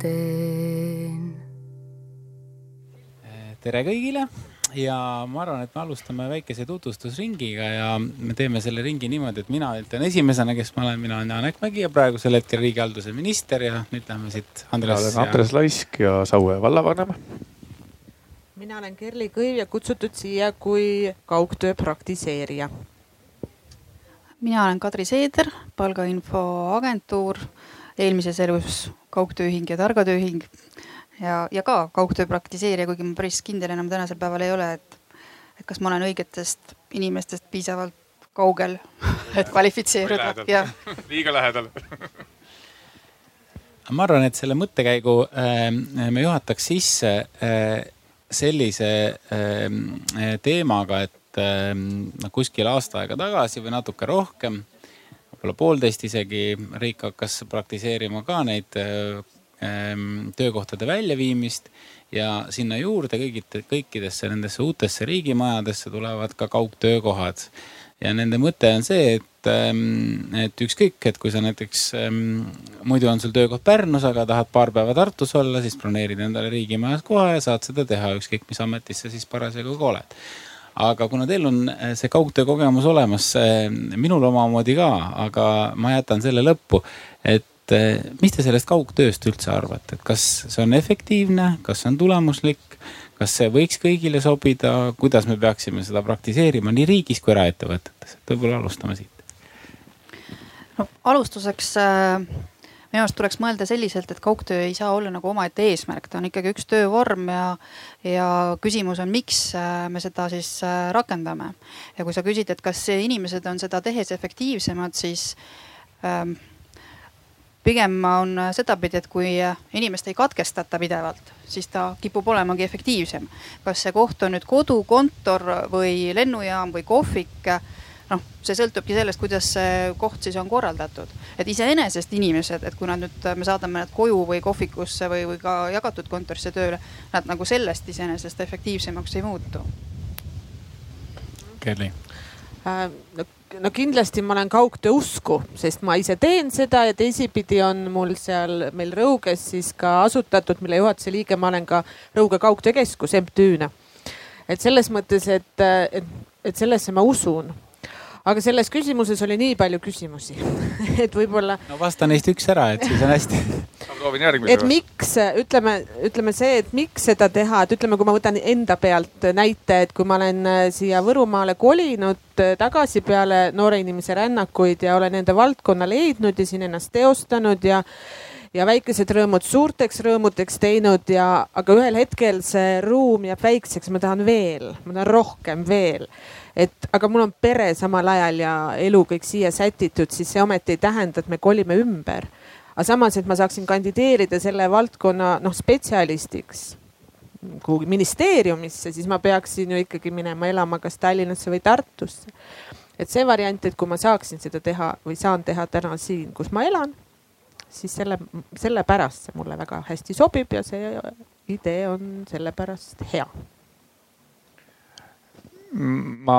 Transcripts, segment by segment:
teen. tere kõigile ja ma arvan, et me alustame väikese tutvustusringiga ja me teeme selle ringi niimoodi, et mina ütlen esimesena, kes ma olen, mina olen Janek Mägi ja praegusel hetkel riigihalduse minister ja nüüd lähme siit. mina olen Andres ja... Laisk ja Saue vallavanem. mina olen Kerli Kõiv ja kutsutud siia kui kaugtöö praktiseerija. mina olen Kadri Seeder, palgainfoagentuur, eelmises elus kaugtööühing ja targatööühing. Ja, ja ka kaugtöö praktiseerija, kuigi ma päris kindel enam tänasel päeval ei ole, et, et kas ma olen õigetest inimestest piisavalt kaugel, et kvalifitseeruda. liiga lähedal. Ma arvan, et selle mõttekäigu äh, me juhataks sisse äh, sellise äh, teemaga, et äh, kuskil aasta aega tagasi või natuke rohkem, võib-olla poolteist isegi, riik hakkas praktiseerima ka neid äh, Ehm, töökohtade väljaviimist ja sinna juurde kõigite, kõikidesse nendesse uutesse riigimajadesse tulevad ka kaugtöökohad. ja nende mõte on see, et, ehm, et ükskõik, et kui sa näiteks ähm, muidu on sul töökoht Pärnus, aga tahad paar päeva Tartus olla, siis broneerid endale riigimajas koha ja saad seda teha, ükskõik mis ametis sa siis parasjagu ka oled aga kuna teil on eh, see kaugtöö kogemus olemas, minul omamoodi ka, aga ma jätan selle lõppu, et et eh, mis te sellest kaugtööst üldse arvate, et kas see on efektiivne, kas see on tulemuslik, kas see võiks kõigile sobida, kuidas me peaksime seda praktiseerima nii riigis kui eraettevõtetes, et võib-olla alustame siit. no alustuseks äh, minu arust tuleks mõelda selliselt, et kaugtöö ei saa olla nagu omaette eesmärk, ta on ikkagi üks töövorm ja, ja küsimus on, miks äh, me seda siis äh, rakendame. ja kui sa küsid, et kas inimesed on seda tehes efektiivsemad, siis ähm, pigem on sedapidi, et kui inimest ei katkestata pidevalt, siis ta kipub olemagi efektiivsem. kas see koht on nüüd kodu, kontor või lennujaam või kohvik noh, see sõltubki sellest, kuidas see koht siis on korraldatud. et iseenesest inimesed, et kui nad nüüd, me saadame nad koju või kohvikusse või, või ka jagatud kontorisse tööle, nad nagu sellest iseenesest efektiivsemaks ei muutu. Kerli äh,. no no kindlasti ma olen kaugtöö usku, sest ma ise teen seda ja teisipidi on mul seal meil Rõuges siis ka asutatud, mille juhatuse liige ma olen ka Rõuge Kaugtöökeskus MTÜ-na. et selles mõttes, et, et, et sellesse ma usun aga selles küsimuses oli nii palju küsimusi et võib-olla. no vasta neist üks ära, et siis on hästi ma proovin järgmise. et miks, ütleme, ütleme see, et miks seda teha, et ütleme, kui ma võtan enda pealt näite, et kui ma olen äh, siia Võrumaale kolinud äh, tagasi peale noore inimese rännakuid ja olen enda valdkonna leidnud ja siin ennast teostanud ja ja väikesed rõõmud suurteks rõõmudeks teinud ja, aga ühel hetkel see ruum jääb väikseks, ma tahan veel, ma tahan rohkem veel et aga mul on pere samal ajal ja elu kõik siia sätitud, siis see ometi ei tähenda, et me kolime ümber. aga samas, et ma saaksin kandideerida selle valdkonna noh spetsialistiks kuhugi ministeeriumisse, siis ma peaksin ju ikkagi minema elama kas Tallinnasse või Tartusse. et see variant, et kui ma saaksin seda teha või saan teha täna siin, kus ma elan, siis selle, sellepärast see mulle väga hästi sobib ja see idee on sellepärast hea ma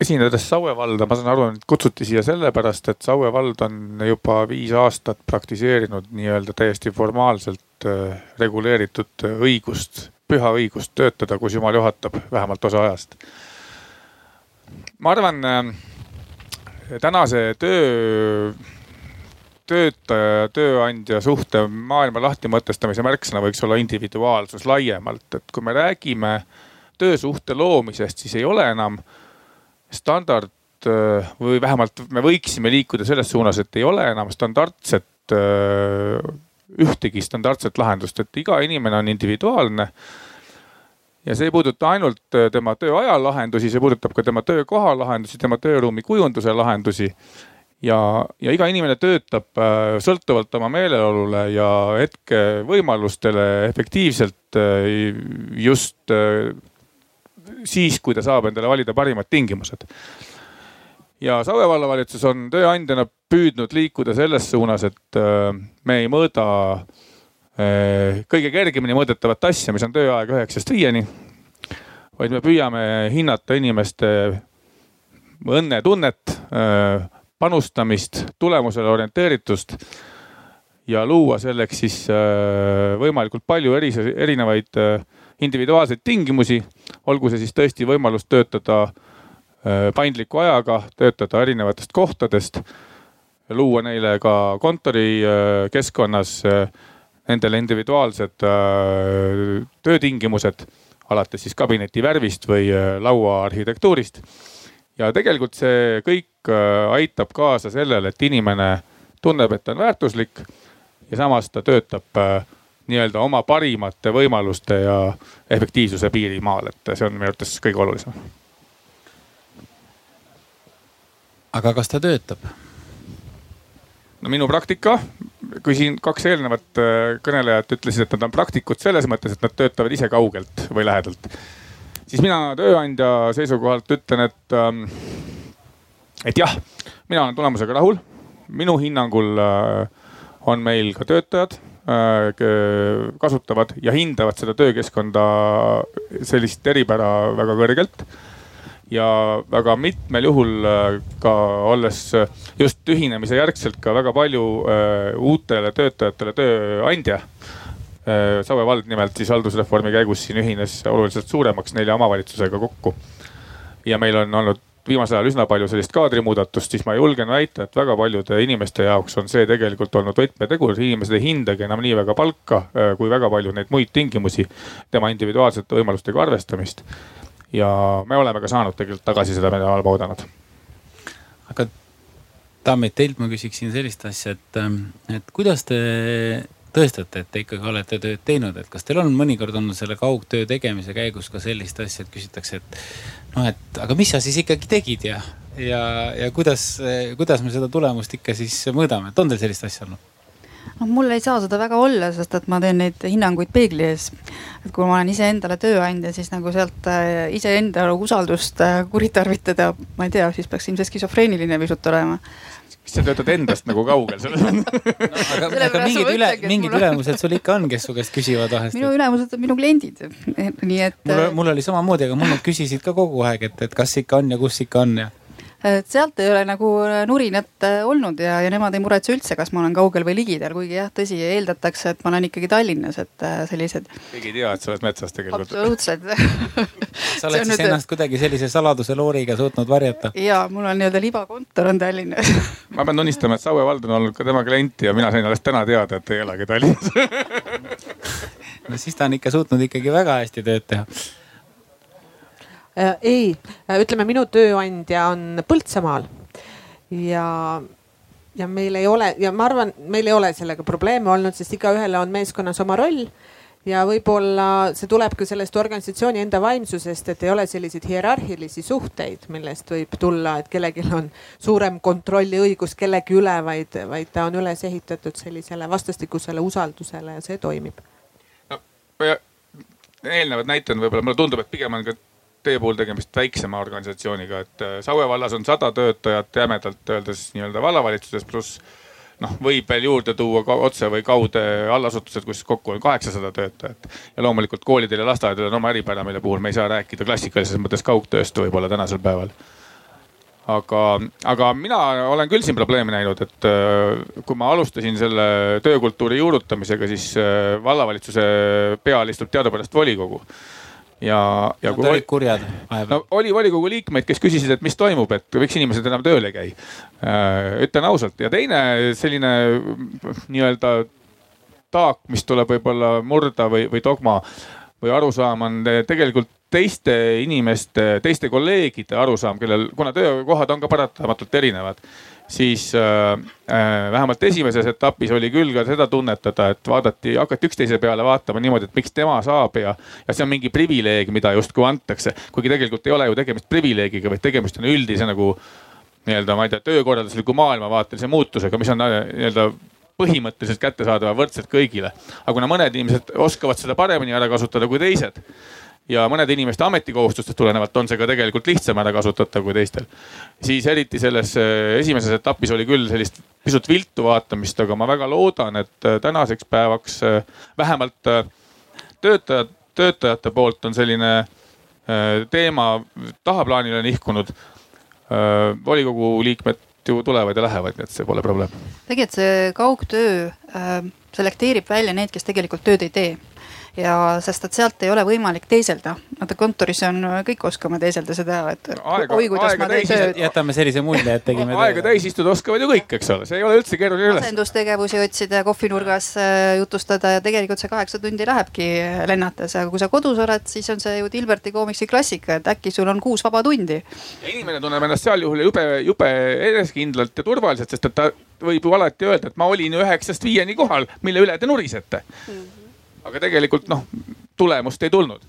esindades Saue valda, ma saan aru, et kutsuti siia sellepärast, et Saue vald on juba viis aastat praktiseerinud nii-öelda täiesti formaalselt äh, reguleeritud õigust, püha õigust töötada, kus jumal juhatab, vähemalt osa ajast. ma arvan, äh, tänase töö, töötaja ja tööandja suhte maailma lahtimõtestamise märksõna võiks olla individuaalsus laiemalt, et kui me räägime töösuhte loomisest, siis ei ole enam standard äh, või vähemalt me võiksime liikuda selles suunas, et ei ole enam standardset, äh, ühtegi standardset lahendust, et iga inimene on individuaalne. ja see ei puuduta ainult äh, tema tööaja lahendusi, see puudutab ka tema töökoha lahendusi, tema tööruumi kujunduse lahendusi ja, ja iga inimene töötab sõltuvalt oma meeleolule ja hetke võimalustele efektiivselt just siis, kui ta saab endale valida parimad tingimused. ja Saue vallavalitsus on tööandjana püüdnud liikuda selles suunas, et äh, me ei mõõda äh, kõige kergemini mõõdetavat asja, mis on tööaeg üheksast viieni. vaid me püüame hinnata inimeste õnnetunnet, äh, panustamist, tulemusele orienteeritust ja luua selleks siis võimalikult palju eri, erinevaid individuaalseid tingimusi. olgu see siis tõesti võimalus töötada paindliku ajaga, töötada erinevatest kohtadest, luua neile ka kontorikeskkonnas nendele individuaalsed töötingimused alates siis kabineti värvist või äh, laua arhitektuurist. Ja tegelikult see kõik äh, aitab kaasa sellele, et inimene tunneb, et ta on väärtuslik ja samas ta töötab äh, nii-öelda oma parimate võimaluste ja efektiivsuse piirimaal, et see on minu arvates kõige olulisem. aga kas ta töötab? no minu praktika, kui siin kaks eelnevat äh, kõnelejat ütlesid, et nad on praktikud selles mõttes, et nad töötavad ise kaugelt või lähedalt. Siis mina tööandja seisukohalt ütlen, et, ähm, et jah, mina olen tulemusega rahul. minu hinnangul äh, on meil ka töötajad äh, kasutavad ja hindavad seda töökeskkonda sellist eripära väga kõrgelt ja väga mitmel juhul äh, ka olles just ühinemise järgselt ka väga palju uutele töötajatele tööandja. Saue vald nimelt siis haldusreformi käigus siin ühines oluliselt suuremaks nelja omavalitsusega kokku. ja meil on olnud viimasel ajal üsna palju sellist kaadrimuudatust, siis ma julgen väita, et väga paljude inimeste jaoks on see tegelikult olnud võtmetegur. inimesed ei hindagi enam nii väga palka, kui väga palju neid muid tingimusi, tema individuaalsete võimalustega arvestamist ja me oleme ka saanud tegelikult tagasiside, mida oleme oodanud. aga daamid, teilt ma küsiksin sellist asja, et, ähm, et kuidas te tõestate, et te ikkagi olete tööd teinud, et kas teil on mõnikord olnud selle kaugtöö tegemise käigus ka sellist asja, et küsitakse, et noh, et aga mis sa siis ikkagi tegid ja, ja, ja kuidas, kuidas me seda tulemust ikka siis mõõdame, et on teil sellist asja olnud? noh, mul ei saa seda väga olla, sest et ma teen neid hinnanguid peegli ees. et kui ma olen iseendale tööandja, siis nagu sealt äh, iseenda usaldust äh, kuritarvitada, ma ei tea, siis peaks ilmselt skisofreeniline pisut olema mis sa töötad endast nagu kaugel selles mõttes aga, aga mingid üle, mingid ülemused sul ikka on, kes su käest küsivad vahest. minu ülemused on minu kliendid, nii et. mul, mul oli samamoodi, aga mul nad küsisid ka kogu aeg, et, et kas ikka on ja kus ikka on ja et sealt ei ole nagu nurinat äh, olnud ja, ja nemad ei muretse üldse, kas ma olen kaugel või ligidal, kuigi jah, tõsi, eeldatakse, et ma olen ikkagi Tallinnas, et äh, sellised. keegi ei tea, et sa oled metsas tegelikult. absoluutselt sa oled siis nüüd... ennast kuidagi sellise saladuse looriga suutnud varjata? ja mul on nii-öelda libakontor on Tallinnas ma pean tunnistama, et Saue vald on olnud ka tema klient ja mina sain alles täna teada, et ei elagi Tallinnas no siis ta on ikka suutnud ikkagi väga hästi tööd teha Äh, ei, äh, ütleme minu tööandja on Põltsamaal ja, ja meil ei ole ja ma arvan, meil ei ole sellega probleeme olnud, sest igaühel on meeskonnas oma roll ja võib-olla see tuleb ka sellest organisatsiooni enda vaimsusest, et ei ole selliseid hierarhilisi suhteid, millest võib tulla, et kellelgi on suurem kontrolliõigus kellegi üle, vaid, vaid ta on üles ehitatud sellisele vastastikusele usaldusele ja see toimib. no eelnevad näited võib-olla mulle tundub, et pigem on ka teie puhul tegemist väiksema organisatsiooniga, et äh, Saue vallas on sada töötajat jämedalt öeldes nii-öelda vallavalitsuses, pluss noh, võib veel juurde tuua otse või kaude allasutused, kus kokku on kaheksasada töötajat. ja loomulikult koolidel ja lasteaedadel on oma eripära, mille puhul me ei saa rääkida klassikalises mõttes kaugtööst võib-olla tänasel päeval. aga, aga mina olen küll siin probleemi näinud, et äh, kui ma alustasin selle töökultuuri juurutamisega, siis äh, vallavalitsuse peal istub teadupärast volikogu ja, ja kui olid kurjad vahepeal? no oli volikogu liikmeid, kes küsisid, et mis toimub, et miks inimesed enam tööl ei käi. Äh, ütlen ausalt ja teine selline nii-öelda taak, mis tuleb võib-olla murda või, või dogma või arusaam on tegelikult teiste inimeste, teiste kolleegide arusaam, kellel, kuna töökohad on ka paratamatult erinevad siis äh, äh, vähemalt esimeses etapis oli küll ka seda tunnetada, et vaadati, hakati üksteise peale vaatama niimoodi, et miks tema saab ja, ja see on mingi privileeg, mida justkui antakse. kuigi tegelikult ei ole ju tegemist privileegiga, vaid tegemist on üldise nagu nii-öelda, ma ei tea, töökorraldusliku maailmavaatelise muutusega, mis on äh, nii-öelda põhimõtteliselt kättesaadav võrdselt kõigile. aga kuna mõned inimesed oskavad seda paremini ära kasutada kui teised ja mõnede inimeste ametikohustustest tulenevalt on see ka tegelikult lihtsam ära kasutatav kui teistel. siis eriti selles äh, esimeses etapis oli küll sellist pisut viltu vaatamist, aga ma väga loodan, et äh, tänaseks päevaks äh, vähemalt töötajad, töötajate poolt on selline teema tahaplaanile nihkunud volikogu liikmed ju tulevad ja lähevad, nii et see pole probleem. tegelikult see kaugtöö äh, selekteerib välja need, kes tegelikult tööd ei tee ja sest, et sealt ei ole võimalik teeselda. vaata kontoris on, kõik oskame teeselda seda, et Aega- oi, kuidas ma teen tööd. jätame sellise mulje, et tegime. aega täis istuda oskavad ju kõik, eks ole, see ei ole üldse keeruline ülesanne. asendustegevusi otsida ja kohvinurgas äh, jutustada ja tegelikult see kaheksa tundi lähebki lennates, aga kui sa kodus oled, siis on see ju Dilberti koomiksi klassika, et äkki sul on kuus vaba tundi. ja inimene tunneb ennast seal juhul jube, jube enesekindlalt ja turvaliselt, sest et ta võib ju alati öelda, et ma olin üheksast viieni kohal, mille üle te nurisete. Aga tegelikult noh, tulemust ei tulnud.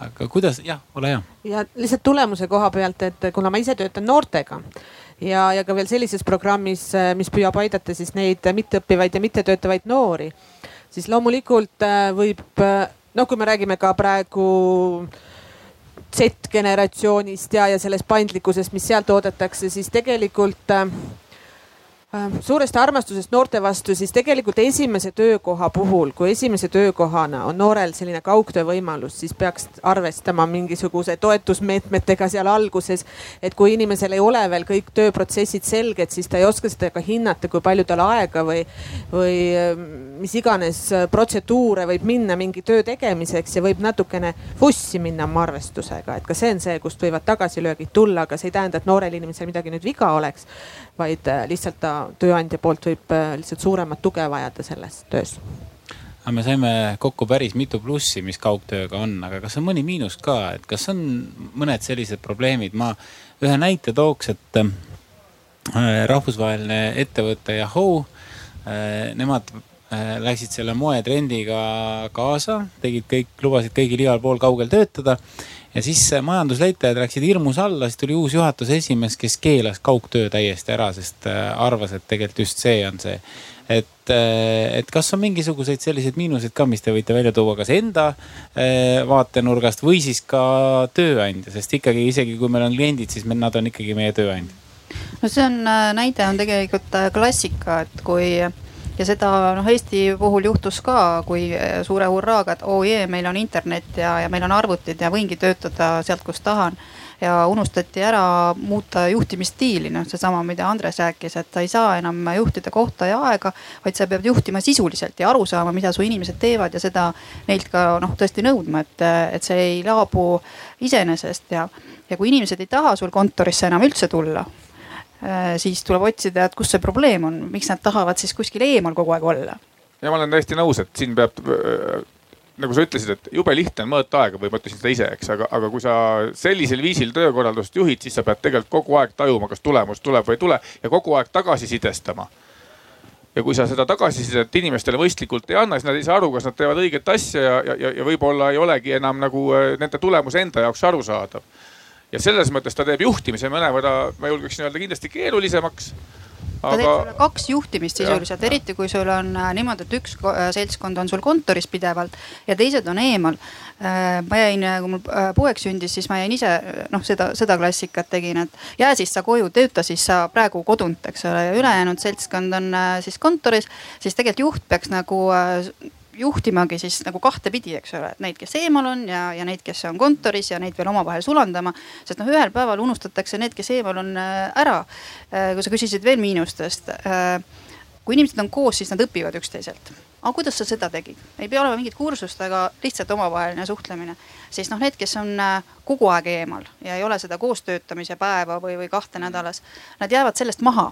aga kuidas, jah, ole hea. ja lihtsalt tulemuse koha pealt, et kuna ma ise töötan noortega ja, ja ka veel sellises programmis, mis püüab aidata siis neid mitteõppivaid ja mittetöötavaid noori, siis loomulikult äh, võib, noh, kui me räägime ka praegu Z-generatsioonist ja, ja sellest paindlikkusest, mis sealt oodatakse, siis tegelikult äh, suurest armastusest noorte vastu, siis tegelikult esimese töökoha puhul, kui esimese töökohana on noorel selline kaugtöö võimalus, siis peaks arvestama mingisuguse toetusmeetmetega seal alguses. et kui inimesel ei ole veel kõik tööprotsessid selged, siis ta ei oska seda ka hinnata, kui palju tal aega või, või mis iganes protseduure võib minna mingi töö tegemiseks ja võib natukene vussi minna oma arvestusega, et ka see on see, kust võivad tagasilöögid tulla, aga see ei tähenda, et noorel inimesel midagi nüüd viga oleks, vaid lihtsalt ta tööandja poolt võib lihtsalt suuremat tuge vajada selles töös. aga me saime kokku päris mitu plussi, mis kaugtööga on, aga kas on mõni miinus ka, et kas on mõned sellised probleemid, ma ühe näite tooks, et äh, rahvusvaheline ettevõte Yahoo äh,, nemad äh, läksid selle moetrendiga kaasa, tegid kõik, lubasid kõigil igal pool kaugel töötada ja siis majandusleitajad läksid hirmus alla, siis tuli uus juhatuse esimees, kes keelas kaugtöö täiesti ära, sest arvas, et tegelikult just see on see. et, et kas on mingisuguseid selliseid miinuseid ka, mis te võite välja tuua, kas enda vaatenurgast või siis ka tööandja, sest ikkagi isegi kui meil on kliendid, siis nad on ikkagi meie tööandjad. no see on, näide on tegelikult klassika, et kui ja seda noh, Eesti puhul juhtus ka, kui suure hurraaga, et oo oh jee, meil on internet ja, ja meil on arvutid ja võingi töötada sealt, kus tahan. ja unustati ära muuta juhtimisstiili, noh seesama, mida Andres rääkis, et sa ei saa enam juhtida kohta ja aega, vaid sa pead juhtima sisuliselt ja aru saama, mida su inimesed teevad ja seda neilt ka noh, tõesti nõudma, et, et see ei laabu iseenesest ja, ja kui inimesed ei taha sul kontorisse enam üldse tulla siis tuleb otsida, et kus see probleem on, miks nad tahavad siis kuskil eemal kogu aeg olla. ja ma olen täiesti nõus, et siin peab nagu sa ütlesid, et jube lihtne on mõõta aega või ma ütlesin seda ise, eks, aga, aga kui sa sellisel viisil töökorraldust juhid, siis sa pead tegelikult kogu aeg tajuma, kas tulemus tuleb või ei tule ja kogu aeg tagasisidestama. ja kui sa seda tagasisidet inimestele mõistlikult ei anna, siis nad ei saa aru, kas nad teevad õiget asja ja, ja, ja võib-olla ei olegi enam nagu nende tulemus enda jaoks arusaadav. Ja selles mõttes ta teeb juhtimise mõnevõrra, ma julgeksin öelda, kindlasti keerulisemaks ta teeb sulle kaks juhtimist sisuliselt, eriti kui sul on äh, niimoodi, et üks äh, seltskond on sul kontoris pidevalt ja teised on eemal. ma jäin, kui mul poeg sündis, siis ma jäin ise noh, seda, seda klassikat tegin, et jää siis sa koju, tööta siis sa praegu kodunt, eks ole, ja ülejäänud seltskond on siis kontoris, siis tegelikult juht peaks nagu juhtimagi siis nagu kahtepidi, eks ole, et neid, kes eemal on ja, ja neid, kes on kontoris ja neid veel omavahel sulandama. sest noh, ühel päeval unustatakse need, kes eemal on ära. kui sa küsisid veel miinustest. kui inimesed on koos, siis nad õpivad üksteiselt. aga kuidas sa seda tegid? ei pea olema mingit kursust, aga lihtsalt omavaheline suhtlemine. siis noh, need, kes on kogu aeg eemal ja ei ole seda koostöötamise päeva või, või kahte nädalas, nad jäävad sellest maha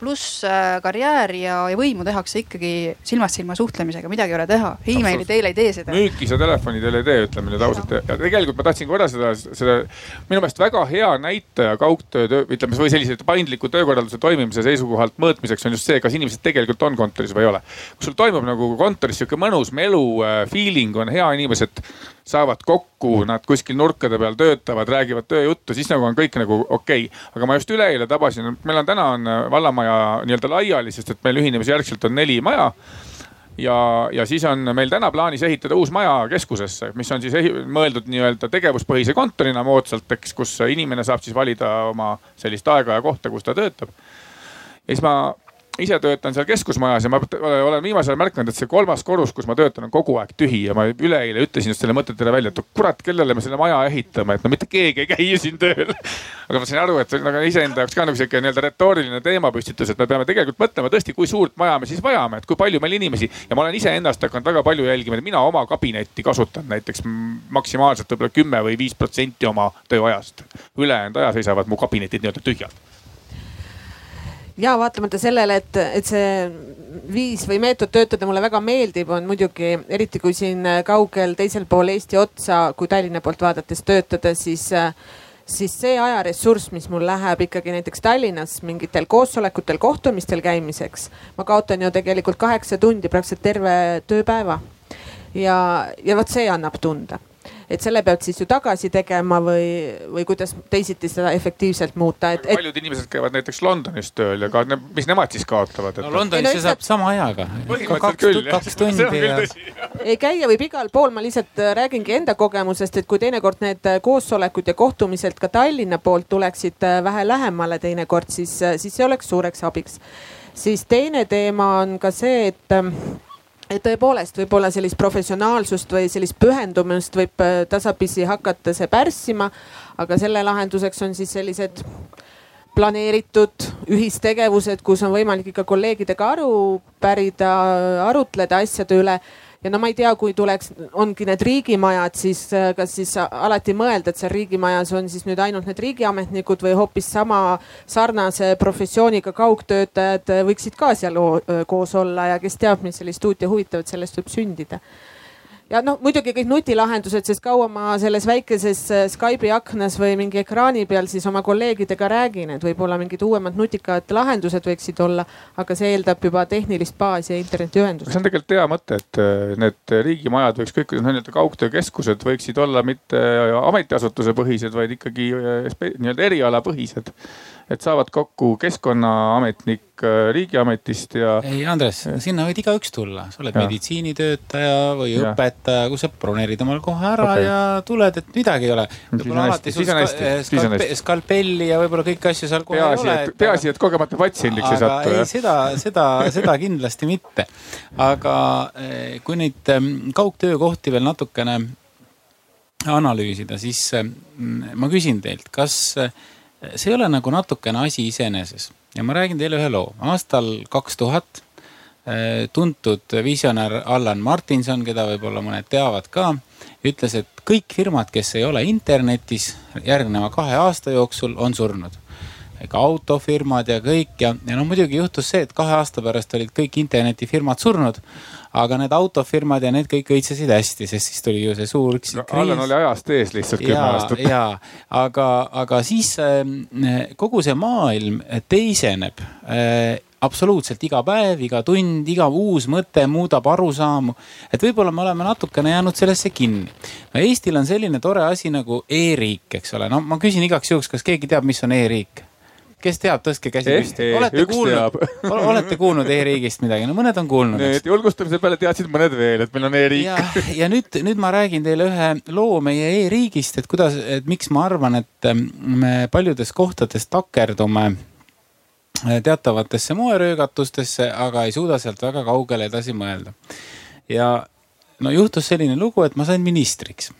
pluss äh, karjääri ja, ja võimu tehakse ikkagi silmast silma suhtlemisega, midagi ei ole teha. emaili teel ei tee seda. müüki sa telefoni teel ei tee, ütleme nüüd ausalt ja tegelikult ma tahtsin korra seda, seda minu meelest väga hea näitaja kaugtöö, ütleme või sellise paindliku töökorralduse toimimise seisukohalt mõõtmiseks on just see, kas inimesed tegelikult on kontoris või ei ole. kui sul toimub nagu kontoris sihuke mõnus melu äh,, feeling on hea, inimesed saavad kokku, nad kuskil nurkade peal töötavad, räägivad tööjuttu, siis nagu on kõik nagu okei okay.. aga ma just üleeile tabasin, meil on täna on vallamaja nii-öelda laiali, sest et meil ühinemise järgselt on neli maja ja, ja siis on meil täna plaanis ehitada uus maja keskusesse, mis on siis mõeldud nii-öelda tegevuspõhise kontorina moodsalt, eks, kus inimene saab siis valida oma sellist aega ja kohta, kus ta töötab. ja siis ma ise töötan seal keskusmajas ja ma olen viimasel ajal märganud, et see kolmas korrus, kus ma töötan, on kogu aeg tühi ja ma üleeile ütlesin just selle mõtetele välja, et kurat, kellele me selle maja ehitame, et no mitte keegi ei käi ju siin tööl. aga ma sain aru, et see on nagu iseenda jaoks ka nagu sihuke nii-öelda retooriline teemapüstitus, et me peame tegelikult mõtlema tõesti, kui suurt maja me siis vajame, et kui palju meil inimesi ja ma olen iseennast hakanud väga palju jälgima, et mina oma kabinetti kasutan näiteks maksimaalselt võib-olla kümme või viis protsenti oma tööajast. ülejäänud aja seisavad mu kabinetid nii-öelda tühjalt ja vaatamata sellele, et, et see viis või meetod töötada mulle väga meeldib, on muidugi eriti kui siin kaugel teisel pool Eesti otsa, kui Tallinna poolt vaadates töötada, siis siis see ajaressurss, mis mul läheb ikkagi näiteks Tallinnas mingitel koosolekutel, kohtumistel käimiseks, ma kaotan ju tegelikult kaheksa tundi, praktiliselt terve tööpäeva. ja, ja vot see annab tunda et selle pead siis ju tagasi tegema või, või kuidas teisiti seda efektiivselt muuta, et, et.... paljud inimesed käivad näiteks Londonis tööl ja ka, mis nemad siis kaotavad et...? no Londonis see saab sama ajaga. kaks, kaks tundi ja. ei käia võib igal pool, ma lihtsalt äh, räägingi enda kogemusest, et kui teinekord need äh, koosolekud ja kohtumised ka Tallinna poolt tuleksid äh, vähe lähemale teinekord, siis, siis see oleks suureks abiks. siis teine teema on ka see, et ähm, et tõepoolest võib-olla sellist professionaalsust või sellist pühendumist võib äh, tasapisi hakata see pärssima. aga selle lahenduseks on siis sellised planeeritud ühistegevused, kus on võimalik ikka kolleegidega aru pärida, arutleda asjade üle ja no ma ei tea, kui tuleks, ongi need riigimajad, siis äh, kas siis alati mõelda, et seal riigimajas on siis nüüd ainult need riigiametnikud või hoopis sama sarnase professiooniga kaugtöötajad äh, võiksid ka seal koos olla ja kes teab, mis sellist uut ja huvitavat sellest võib sündida ja noh, muidugi kõik nutilahendused, sest kaua ma selles väikeses äh, Skype'i aknas või mingi ekraani peal siis oma kolleegidega räägin, et võib-olla mingid uuemad nutikad lahendused võiksid olla, aga see eeldab juba tehnilist baasi ja internetiühendust. see on tegelikult hea mõte, et äh, need riigimajad või ükskõik kuidas nii-öelda kaugtöökeskused võiksid olla mitte ametiasutuse põhised, vaid ikkagi äh, nii-öelda erialapõhised et saavad kokku keskkonnaametnik äh, riigiametist ja. ei, Andres, sinna võid igaüks tulla, sa oled ja. meditsiinitöötaja või ja. õpetaja, kui sa broneerid omal kohe ära okay. ja tuled, et midagi ei ole. skalpelli ja võib-olla kõiki asju seal kohe peaasi, ei ole. peaasi, et kogemata patsiendiks ei satu. ei, seda, seda, seda kindlasti mitte. aga eh, kui neid ehm, kaugtöökohti veel natukene analüüsida, siis mm, ma küsin teilt, kas see ei ole nagu natukene asi iseeneses ja ma räägin teile ühe loo. aastal kaks tuhat eh, tuntud visionär Allan Martinson, keda võib-olla mõned teavad ka, ütles, et kõik firmad, kes ei ole internetis järgneva kahe aasta jooksul, on surnud. Ega autofirmad ja kõik ja, ja noh, muidugi juhtus see, et kahe aasta pärast olid kõik internetifirmad surnud aga need autofirmad ja need kõik õitsesid hästi, sest siis tuli ju see suur kriis. Allan oli ajast ees lihtsalt kümme aastat. ja, aga, aga siis äh, kogu see maailm teiseneb äh, absoluutselt iga päev, iga tund, iga uus mõte muudab arusaamu. et võib-olla me oleme natukene jäänud sellesse kinni. no Eestil on selline tore asi nagu e-riik, eks ole, no ma küsin igaks juhuks, kas keegi teab, mis on e-riik? Kes teab, tõstke käsi eh, püsti. olete kuulnud, olete kuulnud e-riigist midagi, no mõned on kuulnud. Need julgustamise peale teadsid mõned veel, et meil on e-riik. ja, ja nüüd, nüüd ma räägin teile ühe loo meie e-riigist, et kuidas, et miks ma arvan, et ähm, me paljudes kohtades takerdume äh, teatavatesse moeröögatustesse, aga ei suuda sealt väga kaugele edasi mõelda. ja no juhtus selline lugu, et ma sain ministriks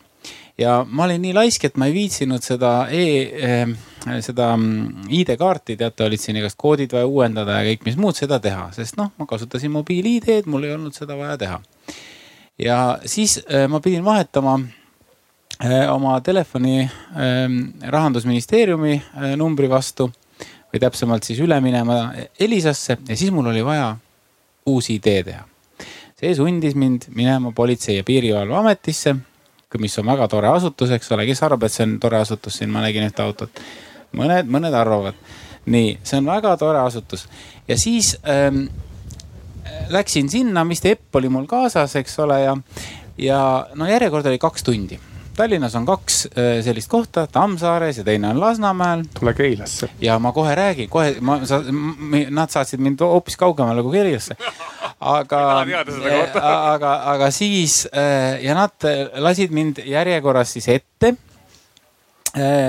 ja ma olin nii laisk, et ma ei viitsinud seda e, eh, seda mm, ID-kaarti, teate, olid siin igast koodid vaja uuendada ja kõik, mis muud seda teha, sest noh, ma kasutasin mobiil-ID-d, mul ei olnud seda vaja teha. ja siis eh, ma pidin vahetama eh, oma telefoni rahandusministeeriumi numbri vastu või täpsemalt siis üle minema Elisasse ja siis mul oli vaja uus ID teha. see sundis mind minema Politsei- ja Piirivalveametisse mis on väga tore asutus, eks ole, kes arvab, et see on tore asutus, siin ma nägin ühte autot. mõned, mõned arvavad. nii, see on väga tore asutus ja siis ähm, läksin sinna, mis epp oli mul kaasas, eks ole, ja, ja no järjekord oli kaks tundi Tallinnas on kaks äh, sellist kohta, Tammsaares ja teine on Lasnamäel. tule Keilasse. ja ma kohe räägin, kohe ma, sa, nad saatsid mind hoopis kaugemale kui Keilasse. aga, äh, aga, aga siis äh, ja nad lasid mind järjekorras siis ette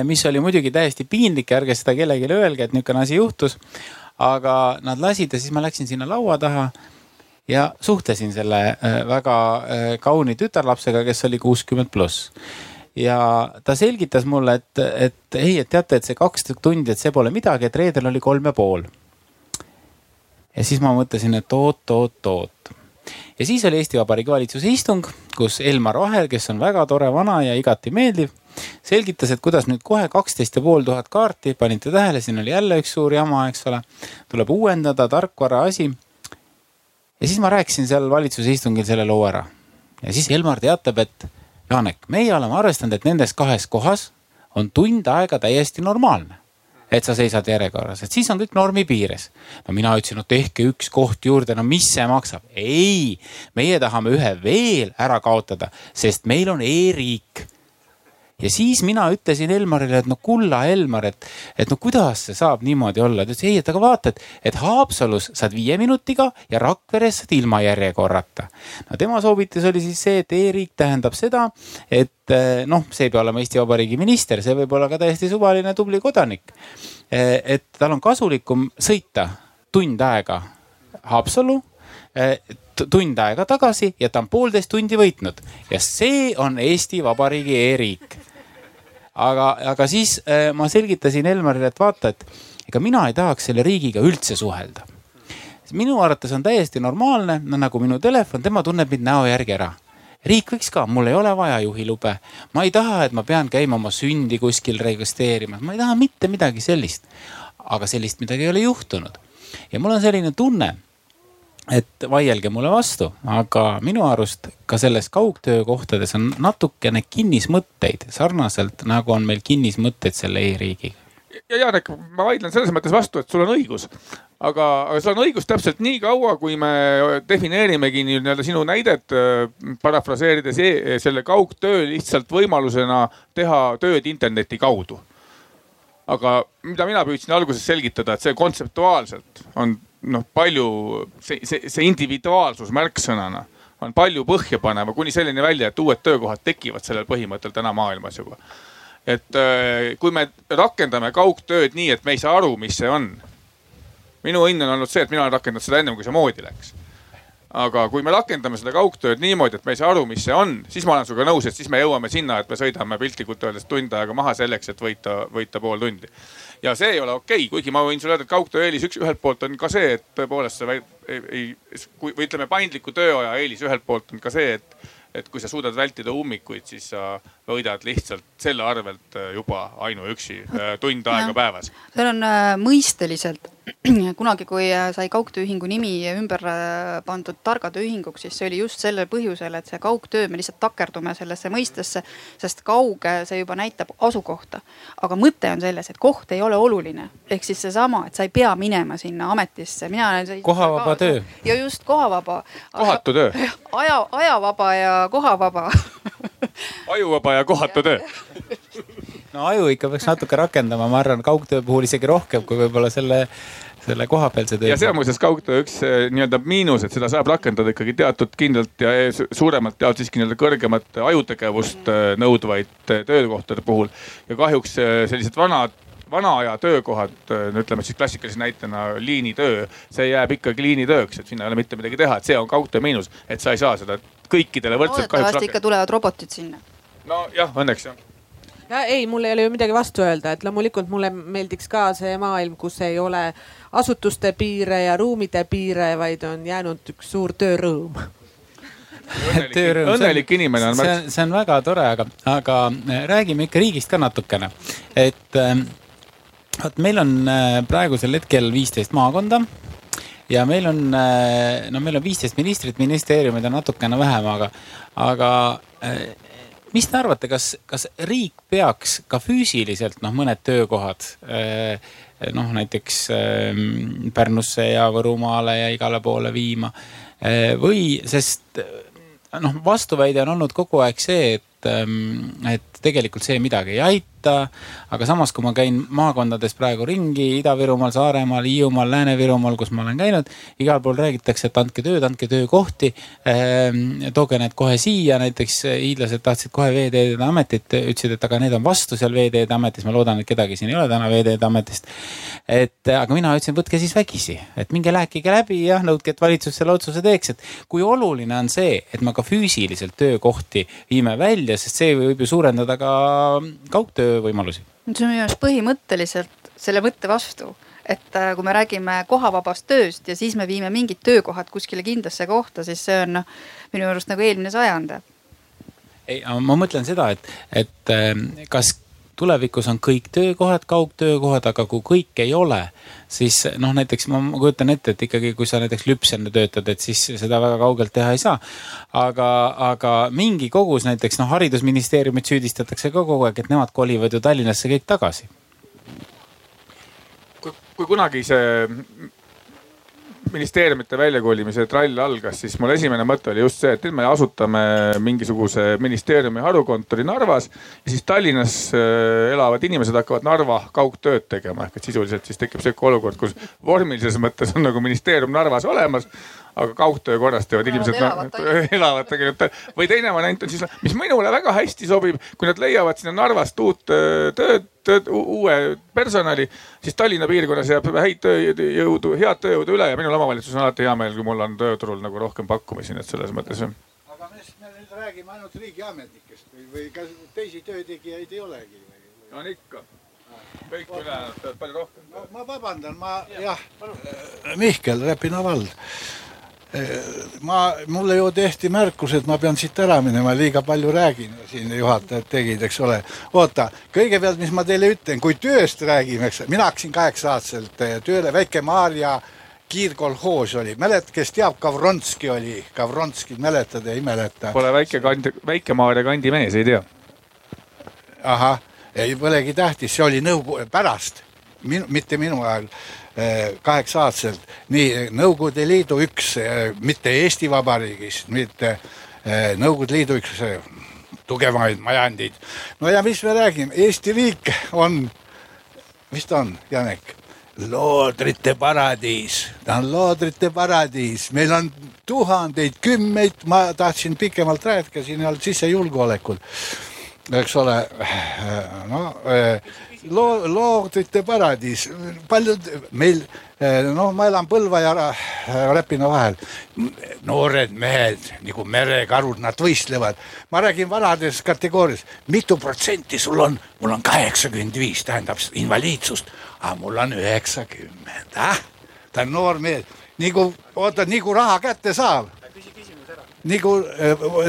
mis oli muidugi täiesti piinlik ärge seda kellelegi öelge, et niisugune asi juhtus aga nad lasid ja siis ma läksin sinna laua taha ja suhtlesin selle äh, väga äh, kauni tütarlapsega, kes oli kuuskümmend pluss ja ta selgitas mulle, et, et ei, et teate, et see kaks tundi, et see pole midagi, et reedel oli kolm ja pool. ja siis ma mõtlesin, et oot, oot, oot. ja siis oli Eesti Vabariigi valitsuse istung, kus Elmar Vaher, kes on väga tore vana ja igati meeldiv, selgitas, et kuidas nüüd kohe kaksteist ja pool tuhat kaarti, panite tähele, siin oli jälle üks suur jama, eks ole, tuleb uuendada, tarkvara asi ja siis ma rääkisin seal valitsuse istungil selle loo ära. ja siis Elmar teatab, et Janek, meie oleme arvestanud, et nendes kahes kohas on tund aega täiesti normaalne. et sa seisad järjekorras, et siis on kõik normi piires. no mina ütlesin, no tehke üks koht juurde, no mis see maksab? ei, meie tahame ühe veel ära kaotada, sest meil on e-riik ja siis mina ütlesin Elmarile, et no kulla Elmar, et, et no kuidas see saab niimoodi olla. ta ütles ei, et aga vaata, et, et Haapsalus saad viie minutiga ja Rakveres saad ilma järjekorrata. no tema soovitus oli siis see, et e-riik tähendab seda, et eh, noh, see ei pea olema Eesti Vabariigi minister, see võib olla ka täiesti suvaline tubli kodanik. Eh, et tal on kasulikum sõita tund aega Haapsallu eh, tund aega tagasi ja ta on poolteist tundi võitnud ja see on Eesti Vabariigi e-riik aga, aga siis äh, ma selgitasin Elmarile, et vaata, et ega mina ei tahaks selle riigiga üldse suhelda. minu arvates on täiesti normaalne, no nagu minu telefon, tema tunneb mind näo järgi ära riik võiks ka, mul ei ole vaja juhilube. ma ei taha, et ma pean käima oma sündi kuskil registreerimas, ma ei taha mitte midagi sellist. aga sellist midagi ei ole juhtunud. ja mul on selline tunne et vaielge mulle vastu, aga minu arust ka selles kaugtöökohtades on natukene kinnismõtteid, sarnaselt nagu on meil kinnismõtteid selle e-riigiga. ja Janek, ma vaidlen selles mõttes vastu, et sul on õigus. aga, aga sul on õigus täpselt nii kaua, kui me defineerimegi nii-öelda sinu näidet äh, parafraseerides e selle kaugtöö lihtsalt võimalusena teha tööd interneti kaudu aga mida mina püüdsin alguses selgitada, et see kontseptuaalselt on noh, palju see, see, see individuaalsus märksõnana on palju põhjapaneva kuni selleni välja, et uued töökohad tekivad sellel põhimõttel täna maailmas juba. et äh, kui me rakendame kaugtööd nii, et me ei saa aru, mis see on. minu õnn on olnud see, et mina olen rakendanud seda ennem kui see moodi läks aga kui me rakendame seda kaugtööd niimoodi, et me ei saa aru, mis see on, siis ma olen sinuga nõus, et siis me jõuame sinna, et me sõidame piltlikult öeldes tund aega maha selleks, et võita, võita pool tundi. Ja see ei ole okei okay., kuigi ma võin sulle öelda, et kaugtöö eelis üks, ühelt poolt on ka see, et tõepoolest see ei, ei, või ütleme, paindliku tööaja eelis ühelt poolt on ka see, et et kui sa suudad vältida ummikuid, siis sa võidad lihtsalt selle arvelt juba ainuüksi tund aega päevas. seal on äh, mõisteliselt kunagi, kui äh, sai kaugtööühingu nimi ümber äh, pandud targa tööühinguks, siis see oli just sellel põhjusel, et see kaugtöö, me lihtsalt takerdume sellesse mõistesse, sest kauge, see juba näitab asukohta. aga mõte on selles, et koht ei ole oluline, ehk siis seesama, et sa ei pea minema sinna ametisse, mina olen. kohavaba töö. ja just kohavaba. kohatu töö. aja, ajavaba ja kohavaba ajuvaba ja kohatu töö no aju ikka peaks natuke rakendama, ma arvan, kaugtöö puhul isegi rohkem kui võib-olla selle, selle kohapealse töö. ja see on muuseas kaugtöö üks eh, nii-öelda miinus, et seda saab rakendada ikkagi teatud kindlalt ja suuremalt jaolt siiski nii-öelda kõrgemat ajutegevust eh, nõudvaid eh, töökohtade puhul. ja kahjuks sellised vanad vana aja töökohad, ütleme siis klassikalise näitena liinitöö, see jääb ikkagi liinitööks, et sinna ei ole mitte midagi teha, et see on kaugtöö miinus, et sa ei saa seda kõikidele võrdselt loodetavasti ikka tulevad robotid sinna. Nojah, õnneks jah ja ei, mul ei ole ju midagi vastu öelda, et loomulikult mulle meeldiks ka see maailm, kus ei ole asutuste piire ja ruumide piire, vaid on jäänud üks suur töörõõm töörõõm, õnnelik inimene on. see on, see on väga tore, aga, aga äh, räägime ikka riigist ka natukene. et ähm, vot meil on äh, praegusel hetkel viisteist maakonda ja meil on, äh, no meil on viisteist ministrit, ministeeriumid on natukene vähem, aga, aga mis te arvate, kas, kas riik peaks ka füüsiliselt noh, mõned töökohad eh, noh, näiteks ehm, Pärnusse ja Võrumaale ja igale poole viima eh, või, sest noh, vastuväide on olnud kogu aeg see, et, ehm, et tegelikult see midagi ei aita võtta. aga samas, kui ma käin maakondades praegu ringi Ida-Virumaal, Saaremaal, Hiiumaal, Lääne-Virumaal, kus ma olen käinud, igal pool räägitakse, et andke tööd, andke töökohti eh,. tooge need kohe siia, näiteks hiidlased tahtsid kohe Veeteede Ametit, ütlesid, et aga need on vastu seal Veeteede Ametis, ma loodan, et kedagi siin ei ole täna Veeteede Ametist. et aga mina ütlesin, võtke siis vägisi, et minge rääkige läbi ja nõudke, et valitsus selle otsuse teeks, et kui oluline on see, et me ka füüsiliselt töökohti viime välja, sest see võib ju suurendada ka kaugtöö võimalusi. see on minu arust põhimõtteliselt selle mõtte vastu et äh, kui me räägime kohavabast tööst ja siis me viime mingid töökohad kuskile kindlasse kohta, siis see on noh, minu arust nagu eelmine sajand. ei, ma mõtlen seda, et, et ähm, kas tulevikus on kõik töökohad kaugtöökohad, aga kui kõik ei ole, siis noh, näiteks ma kujutan ette, et ikkagi, kui sa näiteks lüpsena töötad, et siis seda väga kaugelt teha ei saa. aga, aga mingi kogus näiteks noh, haridusministeeriumit süüdistatakse ka kogu aeg, et nemad kolivad ju Tallinnasse kõik tagasi. kui kunagi see ministeeriumite väljakolimise trall algas, siis mul esimene mõte oli just see, et nüüd me asutame mingisuguse ministeeriumi harukontori Narvas. ja siis Tallinnas äh, elavad inimesed hakkavad Narva kaugtööd tegema, ehk et sisuliselt siis tekib sihuke olukord, kus vormilises mõttes on nagu ministeerium Narvas olemas aga kaugtöö korras teevad inimesed elavad, elavad tegelikult. või teine variant on siis, mis minule väga hästi sobib, kui nad leiavad sinna Narvast uut tööd, tööd, uue personali, siis Tallinna piirkonnas jääb häid tööjõudu, head tööjõudu üle ja minul omavalitsuses on alati hea meel, kui mul on tööturul nagu rohkem pakkumisi, nii et selles mõttes. aga me, me nüüd räägime ainult riigiametnikest või, või kas teisi töötegijaid ei olegi? on ikka. Kõik ülejäänud tööd palju rohkem. Ma vabandan, ma jah, Mihkel, Räpina vald ma, mulle ju tehti märkus, et ma pean siit ära minema, liiga palju räägin, siin juhatajad tegid, eks ole. oota, kõigepealt, mis ma teile ütlen, kui tööst räägime, eks, mina hakkasin kaheksa-aastaselt eh, tööle, Väike-Maarja kiirkolhoos oli, mäletad, kes teab, Gavronski oli, Gavronski mäletad, ei mäleta? Pole väike kandi, Väike-Maarja kandi mees, ei tea. ahah, ei polegi tähtis, see oli nõukogu, pärast, minu, mitte minu ajal kaheksa-aastaselt. Nii Nõukogude Liidu üks, mitte Eesti Vabariigist, mitte eh, Nõukogude Liidu üks eh, tugevamaid majandid. no ja mis me räägime, Eesti riik on, mis ta on, Janek? loodrite paradiis, ta on loodrite paradiis, meil on tuhandeid, kümneid, ma tahtsin pikemalt rääkida, siin ei olnud sissejulgeolekul, eks ole, no loo, loodrite paradiis, paljud meil, noh, ma elan Põlva ja Räpina vahel. noored mehed nagu merekarud, nad võistlevad. ma räägin vanades kategoorias, mitu protsenti sul on? mul on kaheksakümmend viis, tähendab invaliidsust, aga mul on üheksakümmend, ah, ta on noor mees, nagu oota, nagu raha kätte saab? Nagu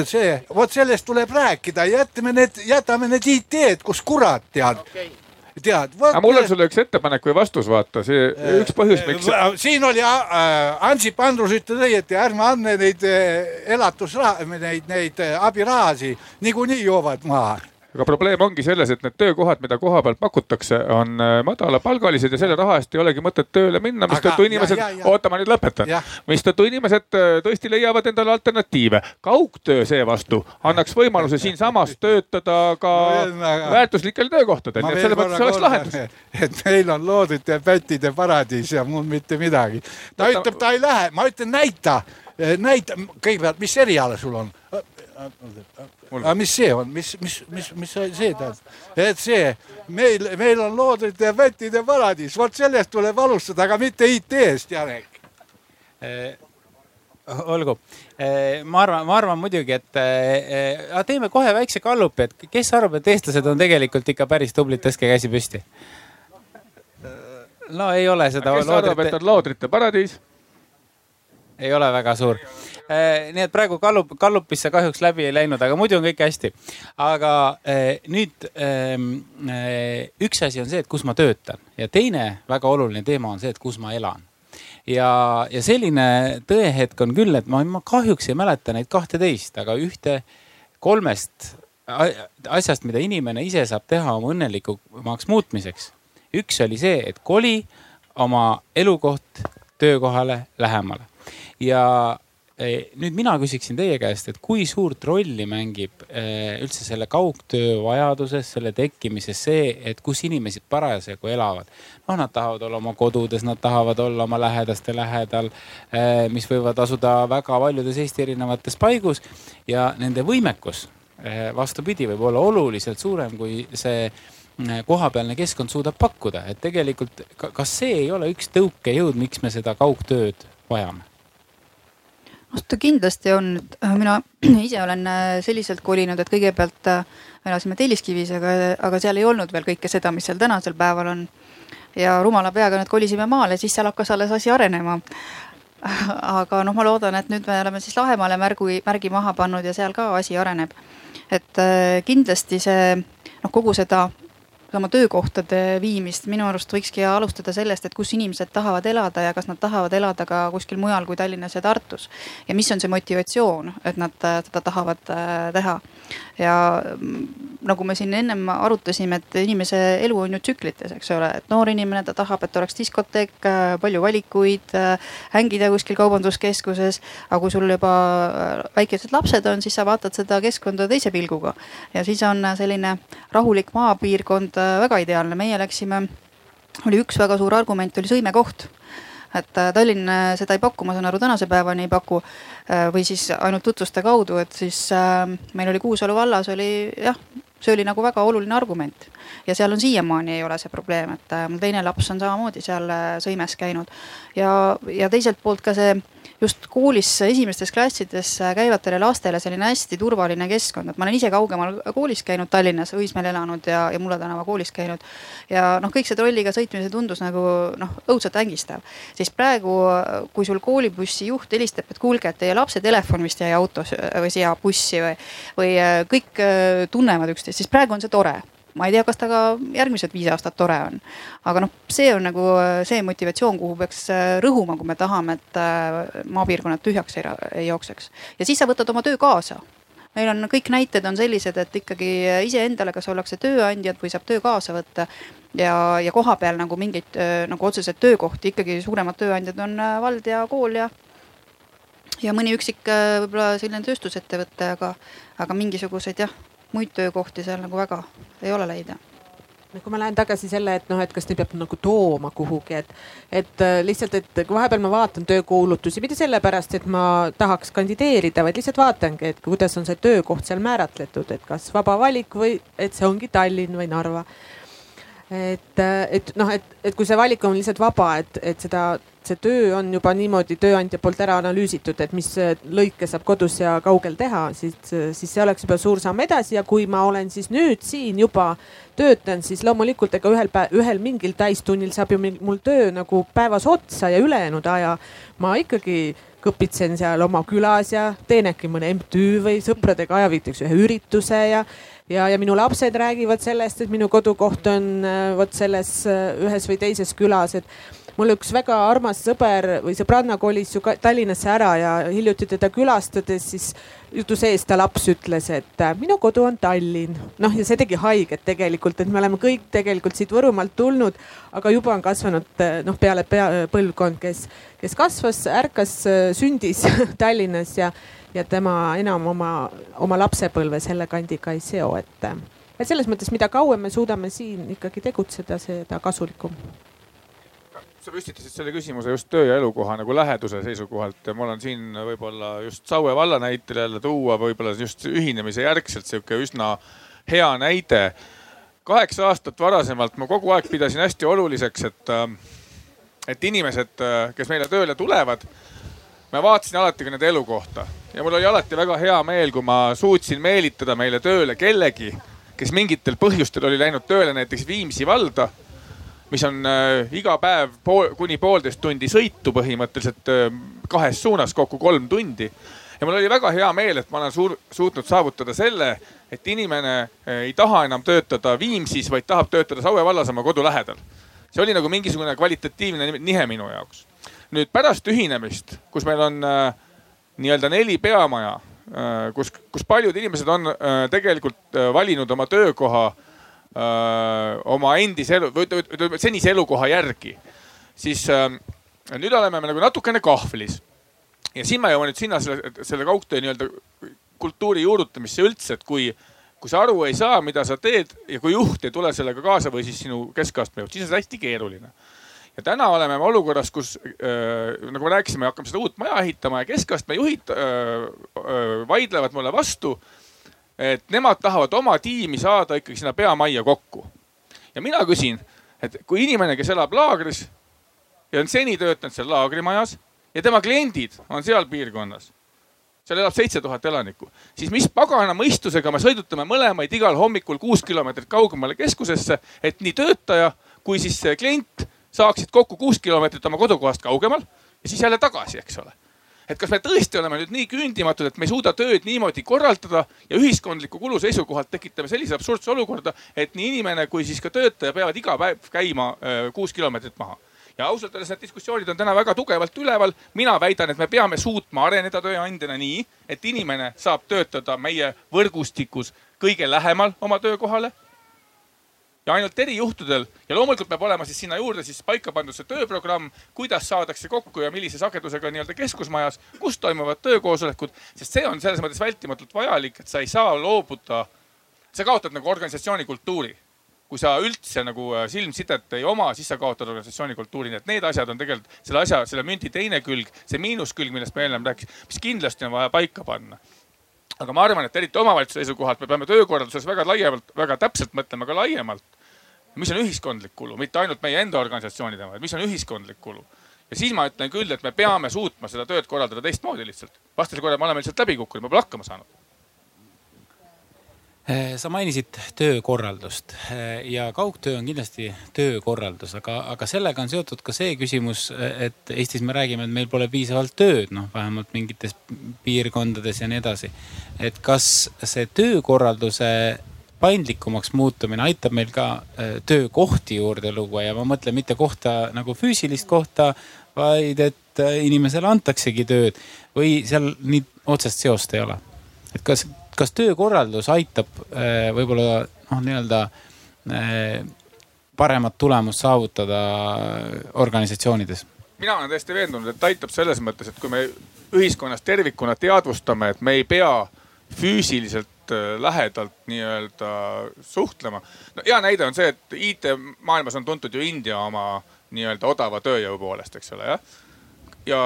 see, vot sellest tuleb rääkida, jätame need, jätame need IT-d, kus kurat tead. Okay tead. aga mul on sulle üks ettepanek või vastus, vaata see äh, üks põhjus, miks. siin oli äh, Ansip Andrus ütles õieti, ärme anne neid äh, elatusraha, neid, neid abirahasid, niikuinii joovad maha aga probleem ongi selles, et need töökohad, mida koha peal pakutakse, on äh, madalapalgalised ja selle raha eest ei olegi mõtet tööle minna, mistõttu inimesed, oota, ma nüüd lõpetan, mistõttu inimesed äh, tõesti leiavad endale alternatiive. kaugtöö seevastu annaks võimaluse siinsamas töötada ka no, väärtuslikel töökohtadel, nii et selles mõttes oleks lahendus. et meil on loodud pättide paradiis ja muud mitte midagi. ta ütleb, ta ei lähe, ma ütlen, näita, näita kõigepealt, mis eriala sul on aga mis see on, mis, mis, mis, mis see tähendab? et see, meil, meil on loodrite ja pättide paradiis, vot sellest tuleb alustada, aga mitte IT-st, Janek eh, olgu, eh, ma arvan, ma arvan muidugi, et eh, teeme kohe väikse gallupi, et kes arvab, et eestlased on tegelikult ikka päris tublid, tõstke käsi püsti. no ei ole seda. kes loodrite... arvab, et on loodrite paradiis? ei ole väga suur nii et praegu Gallup, Gallupisse kahjuks läbi ei läinud, aga muidu on kõik hästi. aga eh, nüüd ehm, eh, üks asi on see, et kus ma töötan ja teine väga oluline teema on see, et kus ma elan ja, ja selline tõehetk on küll, et ma, ma kahjuks ei mäleta neid kahteteist, aga ühte kolmest asjast, mida inimene ise saab teha oma õnnelikumaks muutmiseks. üks oli see, et koli oma elukoht töökohale lähemale ja nüüd mina küsiksin teie käest, et kui suurt rolli mängib eh, üldse selle kaugtöö vajaduses, selle tekkimises see, et kus inimesed parasjagu elavad. noh, nad tahavad olla oma kodudes, nad tahavad olla oma lähedaste lähedal, eh, mis võivad asuda väga paljudes Eesti erinevates paigus ja nende võimekus vastupidi, võib olla oluliselt suurem kui see kohapealne keskkond suudab pakkuda, et tegelikult kas see ei ole üks tõukejõud, miks me seda kaugtööd vajame? Noh, ta kindlasti on, äh, mina ise olen äh, selliselt kolinud, et kõigepealt äh, elasime Telliskivis, aga, aga seal ei olnud veel kõike seda, mis seal tänasel päeval on. ja rumala peaga nüüd kolisime maale, siis seal hakkas alles asi arenema. aga noh, ma loodan, et nüüd me oleme siis Lahemaale märgu, märgi maha pannud ja seal ka asi areneb. et kindlasti see noh, kogu seda oma töökohtade viimist minu arust võikski alustada sellest, et kus inimesed tahavad elada ja kas nad tahavad elada ka kuskil mujal kui Tallinnas ja Tartus. ja mis on see motivatsioon, et nad äh, seda tahavad äh, teha. Ja mm, nagu me siin ennem arutasime, et inimese elu on ju tsüklites, eks ole, et noor inimene, ta tahab, et oleks diskoteek, äh, palju valikuid, hängida kuskil kaubanduskeskuses. aga kui sul juba väikesed lapsed on, siis sa vaatad seda keskkonda teise pilguga ja siis on selline rahulik maapiirkond Äh, väga ideaalne, meie läksime, oli üks väga suur argument oli sõimekoht et äh, Tallinn äh, seda ei paku, ma saan aru, tänase päevani ei paku või siis ainult tutvuste kaudu, et siis meil oli Kuusalu vallas oli jah, see oli nagu väga oluline argument ja seal on siiamaani ei ole see probleem, et mul teine laps on samamoodi seal sõimes käinud ja, ja teiselt poolt ka see just koolis esimestes klassides käivatele lastele selline hästi turvaline keskkond, et ma olen ise kaugemal koolis käinud Tallinnas, Õismäel elanud ja, ja Mulla tänava koolis käinud. ja noh, kõik see trolliga sõitmine tundus nagu noh, õudselt ängistav. siis praegu, kui sul koolibussi juht helistab, et kuulge, et teie lapse telefon vist jäi autos või siia bussi või, või kõik tunnevad üksteist, siis praegu on see tore ma ei tea, kas ta ka järgmised viis aastat tore on. aga noh, see on nagu see motivatsioon, kuhu peaks äh, rõhuma, kui me tahame, et äh, maapiirkonnad tühjaks ei, ei jookseks. ja siis sa võtad oma töö kaasa meil on kõik näited on sellised, et ikkagi iseendale, kas ollakse tööandjad või saab töö kaasa võtta. ja, ja kohapeal nagu mingeid äh, nagu otseseid töökohti ikkagi suuremad tööandjad on vald ja kool ja. ja mõni üksik võib-olla selline tööstusettevõte, aga, aga mingisuguseid jah muid töökohti seal nagu väga ei ole leida no kui ma lähen tagasi selle, et noh, et kas neid peab nagu tooma kuhugi, et, et äh, lihtsalt, et vahepeal ma vaatan töökuulutusi, mitte sellepärast, et ma tahaks kandideerida, vaid lihtsalt vaatangi, et kuidas on see töökoht seal määratletud, et kas vaba valik või et see ongi Tallinn või Narva. Et, äh, et noh, et, et kui see valik on lihtsalt vaba, et, et seda see töö on juba niimoodi tööandja poolt ära analüüsitud, et mis lõike saab kodus ja kaugel teha, siis, siis see oleks juba suur samm edasi ja kui ma olen siis nüüd siin juba töötan, siis loomulikult ega ühel päev, ühel mingil täistunnil saab ju mul töö nagu päevas otsa ja ülejäänud aja ma ikkagi kõpitsen seal oma külas ja teen äkki mõne MTÜ või sõpradega ajaviiteks ühe ürituse ja ja, ja minu lapsed räägivad sellest, et minu kodukoht on vot selles ühes või teises külas, et mul üks väga armas sõber või sõbranna kolis ju Tallinnasse ära ja hiljuti teda külastades siis jutu sees ta laps ütles, et äh, minu kodu on Tallinn. noh, ja see tegi haiget tegelikult, et me oleme kõik tegelikult siit Võrumaalt tulnud, aga juba on kasvanud äh, noh, peale pea, põlvkond, kes, kes kasvas, ärkas, äh, sündis Tallinnas ja, ja tema enam oma, oma lapsepõlve selle kandiga ei seo, et et selles mõttes, mida kauem me suudame siin ikkagi tegutseda, seda kasulikum sa püstitasid selle küsimuse just töö ja elukoha nagu läheduse seisukohalt ja mul on siin võib-olla just Saue valla näitel jälle tuua võib-olla just ühinemise järgselt sihuke üsna hea näide. kaheksa aastat varasemalt ma kogu aeg pidasin hästi oluliseks, et, et inimesed, kes meile tööle tulevad, ma vaatasin alati ka nende elukohta ja mul oli alati väga hea meel, kui ma suutsin meelitada meile tööle kellegi, kes mingitel põhjustel oli läinud tööle näiteks Viimsi valda mis on äh, iga päev pool, kuni poolteist tundi sõitu põhimõtteliselt äh, kahes suunas, kokku kolm tundi. ja mul oli väga hea meel, et ma olen suur, suutnud saavutada selle, et inimene äh, ei taha enam töötada Viimsis, vaid tahab töötada Saue vallas oma kodu lähedal. see oli nagu mingisugune kvalitatiivne nihe minu jaoks. Nüüd pärast ühinemist, kus meil on äh, nii-öelda neli peamaja äh,, kus, kus paljud inimesed on äh, tegelikult äh, valinud oma töökoha äh, oma endise elu või ütleme senise elukoha järgi, siis öö, nüüd oleme me nagu natukene kahvlis. ja siin ma jõuan nüüd sinna selle, selle kaugtöö nii-öelda kultuuri juurutamisse üldse, et kui, kui sa aru ei saa, mida sa teed ja kui juht ei tule sellega kaasa või siis sinu keskastme juht, siis on see hästi keeruline. Ja täna oleme me olukorras, kus äh, nagu me rääkisime, hakkame seda uut maja ehitama ja keskastme juhid äh, äh, vaidlevad mulle vastu. et nemad tahavad oma tiimi saada ikkagi sinna peamajja kokku. ja mina küsin, et kui inimene, kes elab laagris ja on seni töötanud seal laagrimajas ja tema kliendid on seal piirkonnas seal elab seitse tuhat elanikku, siis mis pagana mõistusega me sõidutame mõlemaid igal hommikul kuus kilomeetrit kaugemale keskusesse, et nii töötaja kui siis klient saaksid kokku kuus kilomeetrit oma kodukohast kaugemal ja siis jälle tagasi, eks ole. et kas me tõesti oleme nüüd nii küündimatud, et me ei suuda tööd niimoodi korraldada ja ühiskondliku kulu seisukohalt tekitame sellise absurdse olukorda, et nii inimene kui siis ka töötaja peavad iga päev käima kuus kilomeetrit maha ja ausalt öeldes need diskussioonid on täna väga tugevalt üleval. mina väidan, et me peame suutma areneda tööandjana nii, et inimene saab töötada meie võrgustikus kõige lähemal oma töökohale ja ainult erijuhtudel ja loomulikult peab olema siis sinna juurde siis paika pandud see tööprogramm, kuidas saadakse kokku ja millise sagedusega nii-öelda keskusmajas, kus toimuvad töökoosolekud, sest see on selles mõttes vältimatult vajalik, et sa ei saa loobuda. sa kaotad nagu organisatsiooni kultuuri kui sa üldse nagu äh, silmsidet ei oma, siis sa kaotad organisatsiooni kultuuri, nii et need asjad on tegelikult selle asja, selle münti teine külg, see miinuskülg, millest ma eelnevalt rääkisin, mis kindlasti on vaja paika panna aga ma arvan, et eriti omavalitsuse seisukohalt me peame töökorralduses väga laiemalt, väga täpselt mõtlema ka laiemalt. Mis on ühiskondlik kulu, mitte ainult meie enda organisatsioonide, vaid mis on ühiskondlik kulu. ja siis ma ütlen küll, et me peame suutma seda tööd korraldada teistmoodi lihtsalt. vastasel korral me oleme lihtsalt läbi kukkunud, me pole hakkama saanud Eh, sa mainisid töökorraldust eh, ja kaugtöö on kindlasti töökorraldus, aga, aga sellega on seotud ka see küsimus, et Eestis me räägime, et meil pole piisavalt tööd, noh vähemalt mingites piirkondades ja nii edasi. et kas see töökorralduse paindlikumaks muutumine aitab meil ka eh, töökohti juurde luua ja ma mõtlen mitte kohta nagu füüsilist kohta, vaid et inimesele antaksegi tööd või seal nii otsest seost ei ole? et kas kas töökorraldus aitab äh, võib-olla noh, nii-öelda äh, paremat tulemust saavutada organisatsioonides? mina olen täiesti veendunud, et aitab selles mõttes, et kui me ühiskonnas tervikuna teadvustame, et me ei pea füüsiliselt äh, lähedalt nii-öelda suhtlema. no hea näide on see, et IT-maailmas on tuntud ju India oma nii-öelda odava tööjõu poolest, eks ole, jah. ja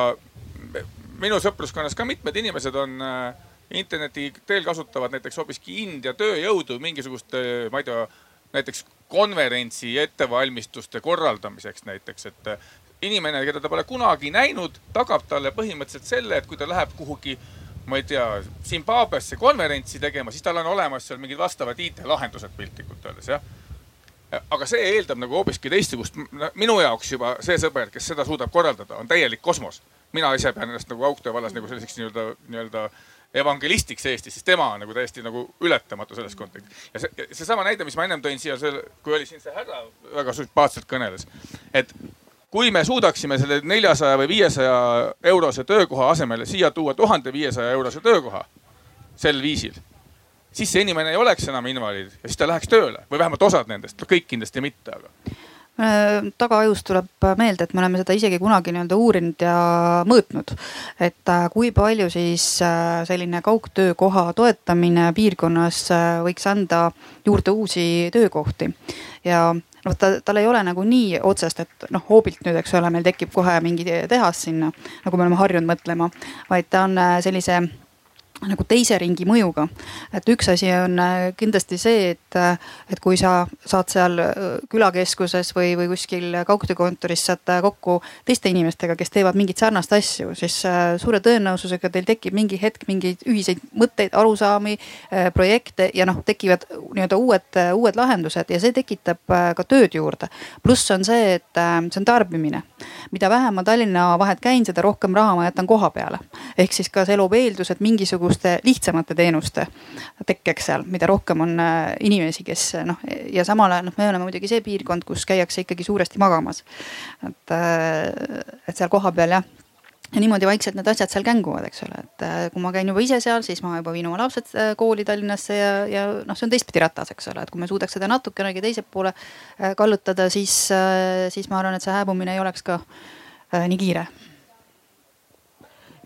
minu sõpruskonnas ka mitmed inimesed on äh, interneti teel kasutavad näiteks hoopiski India tööjõudu mingisuguste, ma ei tea, näiteks konverentsi ettevalmistuste korraldamiseks näiteks, et äh, inimene, keda ta pole kunagi näinud, tagab talle põhimõtteliselt selle, et kui ta läheb kuhugi, ma ei tea, Zimbabwesse konverentsi tegema, siis tal on olemas seal mingid vastavad IT-lahendused piltlikult öeldes, jah aga see eeldab nagu hoopiski teistsugust, minu jaoks juba see sõber, kes seda suudab korraldada, on täielik kosmos. mina ise pean ennast nagu kaugtöö vallas nagu selliseks nii-öelda, nii-öelda evangelistiks Eestis, siis tema on nagu täiesti nagu ületamatu selles kontekstis. ja see, seesama näide, mis ma ennem tõin siia, kui oli siin see härra väga sümpaatselt kõneles, et kui me suudaksime selle neljasaja või viiesaja eurose töökoha asemele siia tuua tuhande viiesaja eurose töökoha sel viisil, siis see inimene ei oleks enam invaliid ja siis ta läheks tööle või vähemalt osad nendest, kõik kindlasti mitte, aga Äh, tagaajust tuleb meelde, et me oleme seda isegi kunagi nii-öelda uurinud ja mõõtnud. et äh, kui palju siis äh, selline kaugtöökoha toetamine piirkonnas võiks anda juurde uusi töökohti ja noh, ta, tal ei ole nagu nii otsest, et noh, hoobilt nüüd, eks ole, meil tekib kohe mingi tehas sinna, nagu me oleme harjunud mõtlema, vaid ta on sellise nagu teise ringi mõjuga. et üks asi on äh, kindlasti see, et, äh, et kui sa saad seal äh, külakeskuses või, või kuskil kaugtöökontoris saad kokku teiste inimestega, kes teevad mingit sarnast asju, siis suure tõenäosusega teil tekib mingi hetk mingeid ühiseid mõtteid, arusaami, projekte ja noh, tekivad nii-öelda uued, uued lahendused ja see tekitab ka tööd juurde. pluss on see, et see on tarbimine. mida vähem ma Tallinna vahet käin, seda rohkem raha ma jätan koha peale. ehk siis ka see loob eeldused mingisuguse mingisuguste lihtsamate teenuste tekkeks seal, mida rohkem on äh, inimesi, kes noh ja samal ajal noh, me oleme muidugi see piirkond, kus käiakse ikkagi suuresti magamas. et, äh, et seal kohapeal jah ja niimoodi vaikselt need asjad seal känguvad, eks ole, et äh, kui ma käin juba ise seal, siis ma juba viin oma lapsed kooli Tallinnasse ja, ja noh, see on teistpidi ratas, eks ole, et kui me suudaks seda natukenegi teise poole kallutada, siis, siis ma arvan, et see hääbumine ei oleks ka nii kiire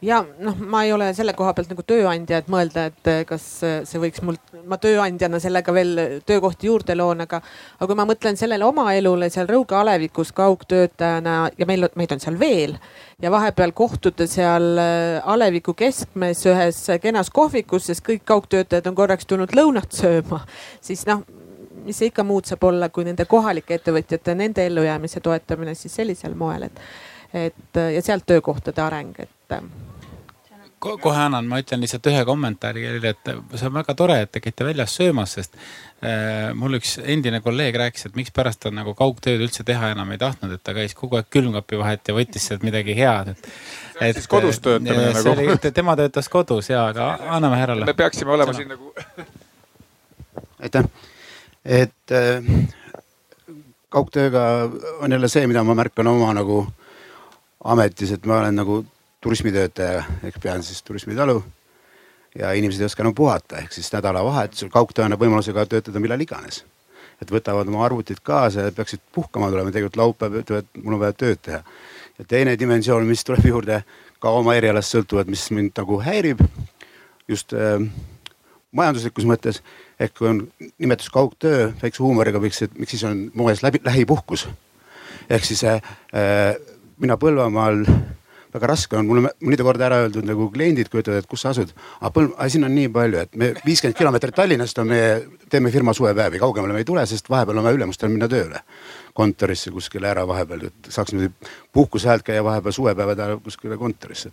ja noh, ma ei ole selle koha pealt nagu tööandja, et mõelda, et eh, kas see võiks mul, ma tööandjana sellega veel töökohti juurde loon, aga, aga kui ma mõtlen sellele oma elule seal Rõuge alevikus kaugtöötajana ja meil, meid on seal veel ja vahepeal kohtuda seal eh, aleviku keskmes ühes kenas kohvikus, sest kõik kaugtöötajad on korraks tulnud lõunat sööma, siis noh mis see ikka muud saab olla, kui nende kohalike ettevõtjate, nende ellujäämise toetamine siis sellisel moel, et, et ja sealt töökohtade areng, et kohe annan, ma ütlen lihtsalt ühe kommentaari, et see on väga tore, et te käite väljas söömas, sest äh, mul üks endine kolleeg rääkis, et mikspärast ta nagu kaugtööd üldse teha enam ei tahtnud, et ta käis kogu aeg külmkapi vahet ja võttis sealt midagi head, et. et siis kodus töötamine nagu. Tema töötas kodus ja, aga anname härrale. me peaksime olema Sõna. siin nagu. aitäh, et äh, kaugtööga on jälle see, mida ma märkan oma nagu ametis, et ma olen nagu turismitöötaja ehk pean siis turismitalu. ja inimesed ei oska enam puhata, ehk siis nädalavahetusel kaugtöö annab võimaluse ka töötada millal iganes. et võtavad oma arvutid kaasa ja peaksid puhkama tulema, tegelikult laupäev ütlevad, mul on vaja tööd teha. ja teine dimensioon, mis tuleb juurde ka oma erialast sõltuvalt, mis mind nagu häirib just äh, majanduslikus mõttes ehk kui on nimetus kaugtöö, väikse huumoriga võiks, et miks siis on moes läbi, lähipuhkus. ehk siis äh, äh mina Põlvamaal väga raske on, mulle mõnda korda ära öeldud nagu kliendid kujutavad, et kus sa asud. aga põlv, siin on nii palju, et me viiskümmend kilomeetrit Tallinnast on meie, teeme firma suvepäevi, kaugemale me ei tule, sest vahepeal on vaja ülemustel minna tööle. kontorisse kuskile ära vahepeal, et saaks niimoodi puhkuse häält käia vahepeal suvepäevade ajal kuskile kontorisse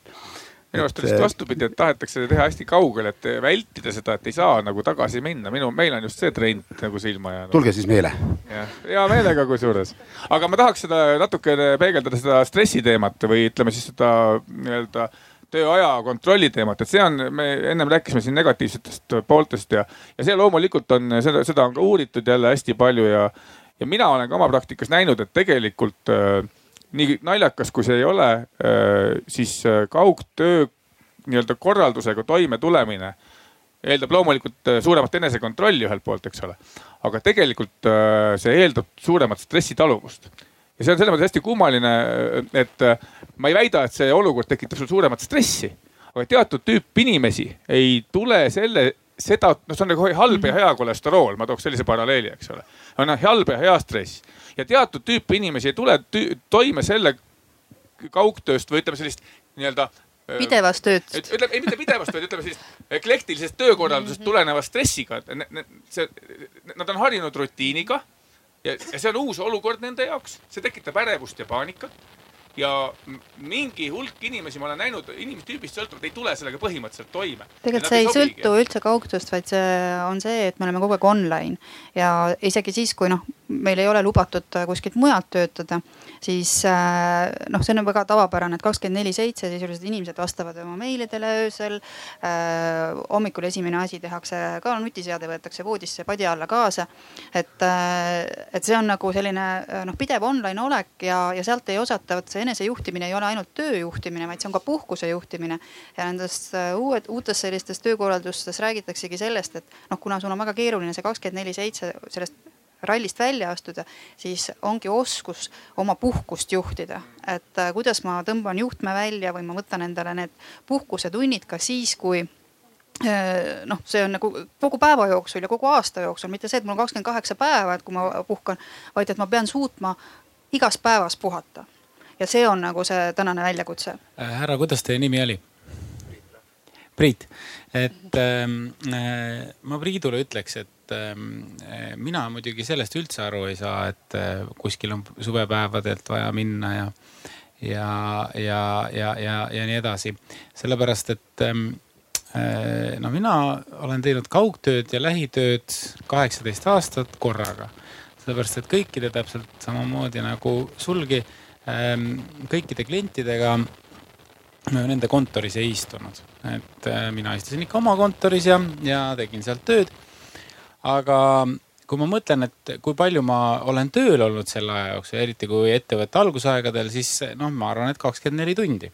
minu arust on just vastupidi, et tahetakse seda teha hästi kaugel, et vältida seda, et ei saa nagu tagasi minna. minu, meil on just see trend nagu silma jäänud. tulge siis meile. jah, hea meelega kusjuures. aga ma tahaks seda natukene peegeldada seda stressi teemat või ütleme siis seda nii-öelda tööaja kontrolli teemat, et see on, me ennem rääkisime siin negatiivsetest pooltest ja, ja see loomulikult on, seda, seda on ka uuritud jälle hästi palju ja, ja mina olen ka oma praktikas näinud, et tegelikult äh, nii naljakas kui see ei ole, siis kaugtöö nii-öelda korraldusega toimetulemine eeldab loomulikult suuremat enesekontrolli ühelt poolt, eks ole. aga tegelikult see eeldab suuremat stressitaluvust. ja see on selles mõttes hästi kummaline, et ma ei väida, et see olukord tekitab sul suuremat stressi. aga teatud tüüp inimesi ei tule selle, seda, noh, see on nagu halb ja hea kolesterool, ma tooks sellise paralleeli, eks ole. on halb ja hea stress ja teatud tüüpi inimesi ei tule toime selle kaugtööst või ütleme sellist nii-öelda pidevast tööst. ütleme, ei mitte pidevast, vaid ütleme sellist eklektilisest töökorraldusest -hmm. tuleneva stressiga. see, nad on harjunud rutiiniga ja, ja see on uus olukord nende jaoks, see tekitab ärevust ja paanikat ja mingi hulk inimesi ma olen näinud, inimestüübist sõltuvalt ei tule sellega põhimõtteliselt toime. tegelikult see ei sõltu üldse kaugtööst, vaid see on see, et me oleme kogu aeg online ja isegi siis, kui noh, meil ei ole lubatud kuskilt mujalt töötada siis äh, noh, see on väga tavapärane, et kakskümmend neli seitse sisuliselt inimesed vastavad oma meilidele öösel. Äh, hommikul esimene asi tehakse ka nutiseade võetakse voodisse padja alla kaasa. et, äh, et see on nagu selline noh, pidev online olek ja, ja sealt ei osata, vot see enesejuhtimine ei ole ainult töö juhtimine, vaid see on ka puhkuse juhtimine. ja nendest uued, uutes sellistes töökorraldustes räägitaksegi sellest, et noh, kuna sul on väga keeruline see kakskümmend neli seitse sellest rallist välja astuda, siis ongi oskus oma puhkust juhtida. et äh, kuidas ma tõmban juhtme välja või ma võtan endale need puhkusetunnid ka siis, kui äh, noh, see on nagu kogu päeva jooksul ja kogu aasta jooksul, mitte see, et mul on kakskümmend kaheksa päeva, et kui ma puhkan, vaid et ma pean suutma igas päevas puhata. Ja see on nagu see tänane väljakutse. Äh, härra, kuidas teie nimi oli? Priit, et ähm, äh, ma Priidule ütleks, et Ähm, äh, mina muidugi sellest üldse aru ei saa, et äh, kuskil on suvepäevadelt vaja minna ja, ja, ja, ja, ja, ja nii edasi. sellepärast, et ähm, äh, no mina olen teinud kaugtööd ja lähitööd kaheksateist aastat korraga. sellepärast, et kõikide täpselt samamoodi nagu sulgi, ähm, kõikide klientidega nende kontoris ei istunud, et mina istusin ikka oma kontoris ja, ja tegin sealt tööd aga kui ma mõtlen, et kui palju ma olen tööl olnud selle aja jooksul, eriti kui ettevõtte algusaegadel, siis noh, ma arvan, et kakskümmend neli tundi.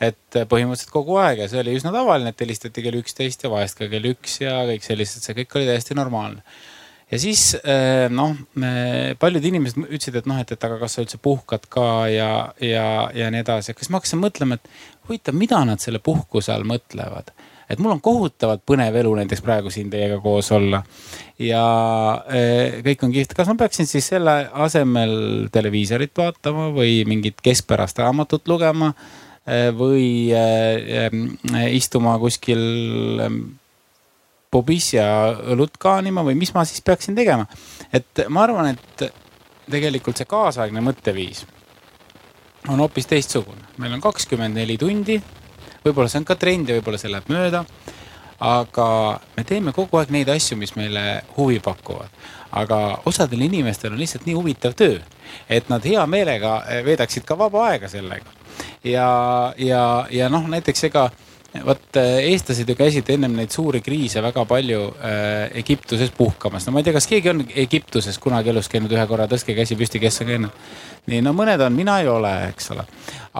et põhimõtteliselt kogu aeg ja see oli üsna tavaline, et helistati kell üksteist ja vahest ka kell üks ja kõik sellised, see kõik oli täiesti normaalne. Ja siis noh, paljud inimesed ütlesid, et noh, et, et aga kas sa üldse puhkad ka ja, ja, ja nii edasi. siis ma hakkasin mõtlema, et huvitav, mida nad selle puhkuse all mõtlevad et mul on kohutavalt põnev elu näiteks praegu siin teiega koos olla. ja e, kõik on kihvt, kas ma peaksin siis selle asemel televiisorit vaatama või mingit keskpärast raamatut lugema e, või istuma kuskil pubis ja õlut kaanima või mis ma siis peaksin tegema. et ma arvan, et tegelikult see kaasaegne mõtteviis on hoopis teistsugune. meil on kakskümmend neli tundi võib-olla see on ka trend ja võib-olla see läheb mööda. aga me teeme kogu aeg neid asju, mis meile huvi pakuvad. aga osadel inimestel on lihtsalt nii huvitav töö, et nad hea meelega veedaksid ka vaba aega sellega. ja, ja, ja noh, näiteks ega vot äh, eestlased ju käisid ennem neid suuri kriise väga palju äh, Egiptuses puhkamas. no ma ei tea, kas keegi on Egiptuses kunagi elus käinud ühe korra, tõstke käsi püsti, kes on käinud. nii, no mõned on, mina ei ole, eks ole.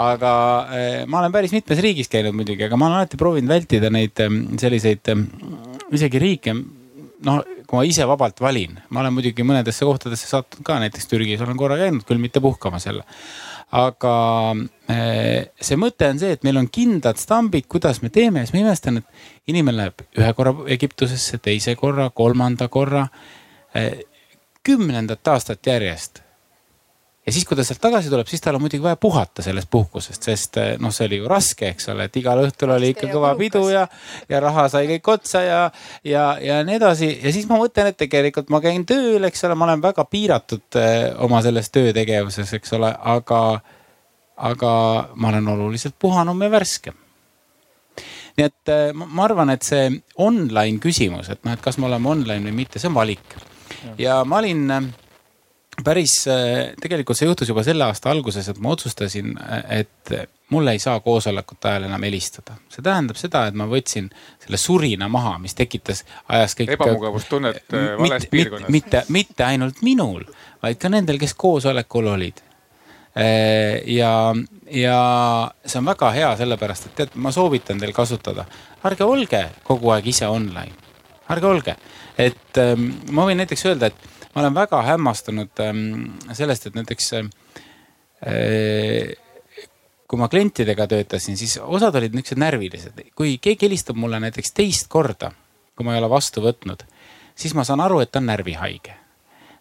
aga äh, ma olen päris mitmes riigis käinud muidugi, aga ma olen alati proovinud vältida neid äh, selliseid äh, isegi riike noh, kui ma ise vabalt valin, ma olen muidugi mõnedesse kohtadesse sattunud ka, näiteks Türgis olen korra käinud, küll mitte puhkamas jälle aga eh, see mõte on see, et meil on kindlad stambid, kuidas me teeme. Siis ma imestan, et inimene läheb ühe korra Egiptusesse, teise korra, kolmanda korra, eh, kümnendat aastat järjest ja siis, kui ta sealt tagasi tuleb, siis tal on muidugi vaja puhata sellest puhkusest, sest eh, noh, see oli ju raske, eks ole, et igal õhtul oli ikka kõva pidu ja, ja raha sai kõik otsa ja, ja, ja nii edasi. ja siis ma mõtlen, et tegelikult ma käin tööl, eks ole, ma olen väga piiratud eh, oma selles töötegevuses, eks ole, aga, aga ma olen oluliselt puhanum ja värskem nii et eh, ma arvan, et see online küsimus, et noh, et kas me oleme online või mitte, see on valik. ja ma olin päris, äh, tegelikult see juhtus juba selle aasta alguses, et ma otsustasin, et mulle ei saa koosolekute ajal enam helistada. see tähendab seda, et ma võtsin selle surina maha, mis tekitas, ajas kõik. ebamugavustunnet äh, vales piirkonnas. mitte, mitte ainult minul, vaid ka nendel, kes koosolekul olid. Äh, ja, ja see on väga hea, sellepärast et tead, ma soovitan teil kasutada. ärge olge kogu aeg ise online, ärge olge, et ähm, ma võin näiteks öelda, et ma olen väga hämmastunud ähm, sellest, et näiteks äh, kui ma klientidega töötasin, siis osad olid niisugused närvilised. kui keegi helistab mulle näiteks teist korda, kui ma ei ole vastu võtnud, siis ma saan aru, et ta on närvihaige.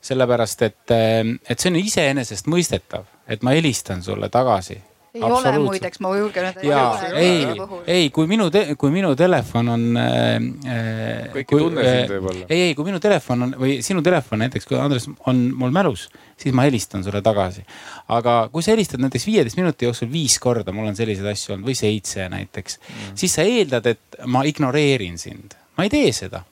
sellepärast, et, ähm, et see on iseenesestmõistetav, et ma helistan sulle tagasi ei ole muideks, ma julgen öelda. ja ei, ei, kui minu, kui minu telefon on äh,. kõiki tunne sind võib-olla. ei, ei, kui minu telefon on või sinu telefon näiteks, kui Andres on mul mälus, siis ma helistan sulle tagasi. aga kui sa helistad näiteks viieteist minuti jooksul viis korda, mul on selliseid asju olnud või seitse näiteks mm., siis sa eeldad, et ma ignoreerin sind. ma ei tee seda.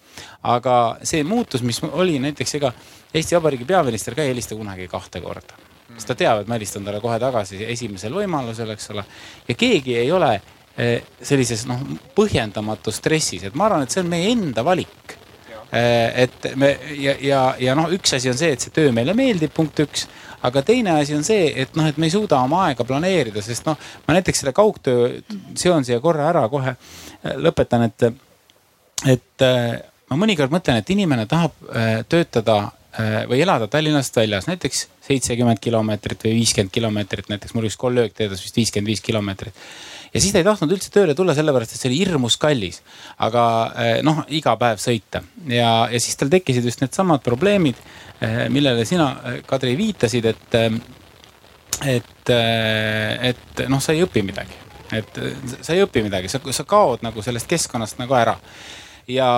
aga see muutus, mis oli näiteks, ega Eesti Vabariigi peaminister ka ei helista kunagi kahte korda sest ta teab, et ma helistan talle kohe tagasi esimesel võimalusel, eks ole. ja keegi ei ole eh, sellises noh, põhjendamatus stressis, et ma arvan, et see on meie enda valik. Eh, et me ja, ja, ja noh, üks asi on see, et see töö meile meeldib, punkt üks aga teine asi on see, et noh, et me ei suuda oma aega planeerida, sest noh, ma näiteks selle kaugtöö seon siia korra ära, kohe eh, lõpetan, et, et ma mõnikord mõtlen, et inimene tahab töötada või elada Tallinnast väljas, näiteks seitsekümmend kilomeetrit või viiskümmend kilomeetrit, näiteks mul üks kolleeg teadas vist viiskümmend viis kilomeetrit. ja siis ta ei tahtnud üldse tööle tulla, sellepärast et see oli hirmus kallis. aga äh, noh, iga päev sõita ja, ja siis tal tekkisid just needsamad probleemid, äh, millele sina, Kadri, viitasid, et, et, et noh, sa ei õpi midagi. et sa ei õpi midagi, sa, sa kaod nagu sellest keskkonnast nagu ära. ja,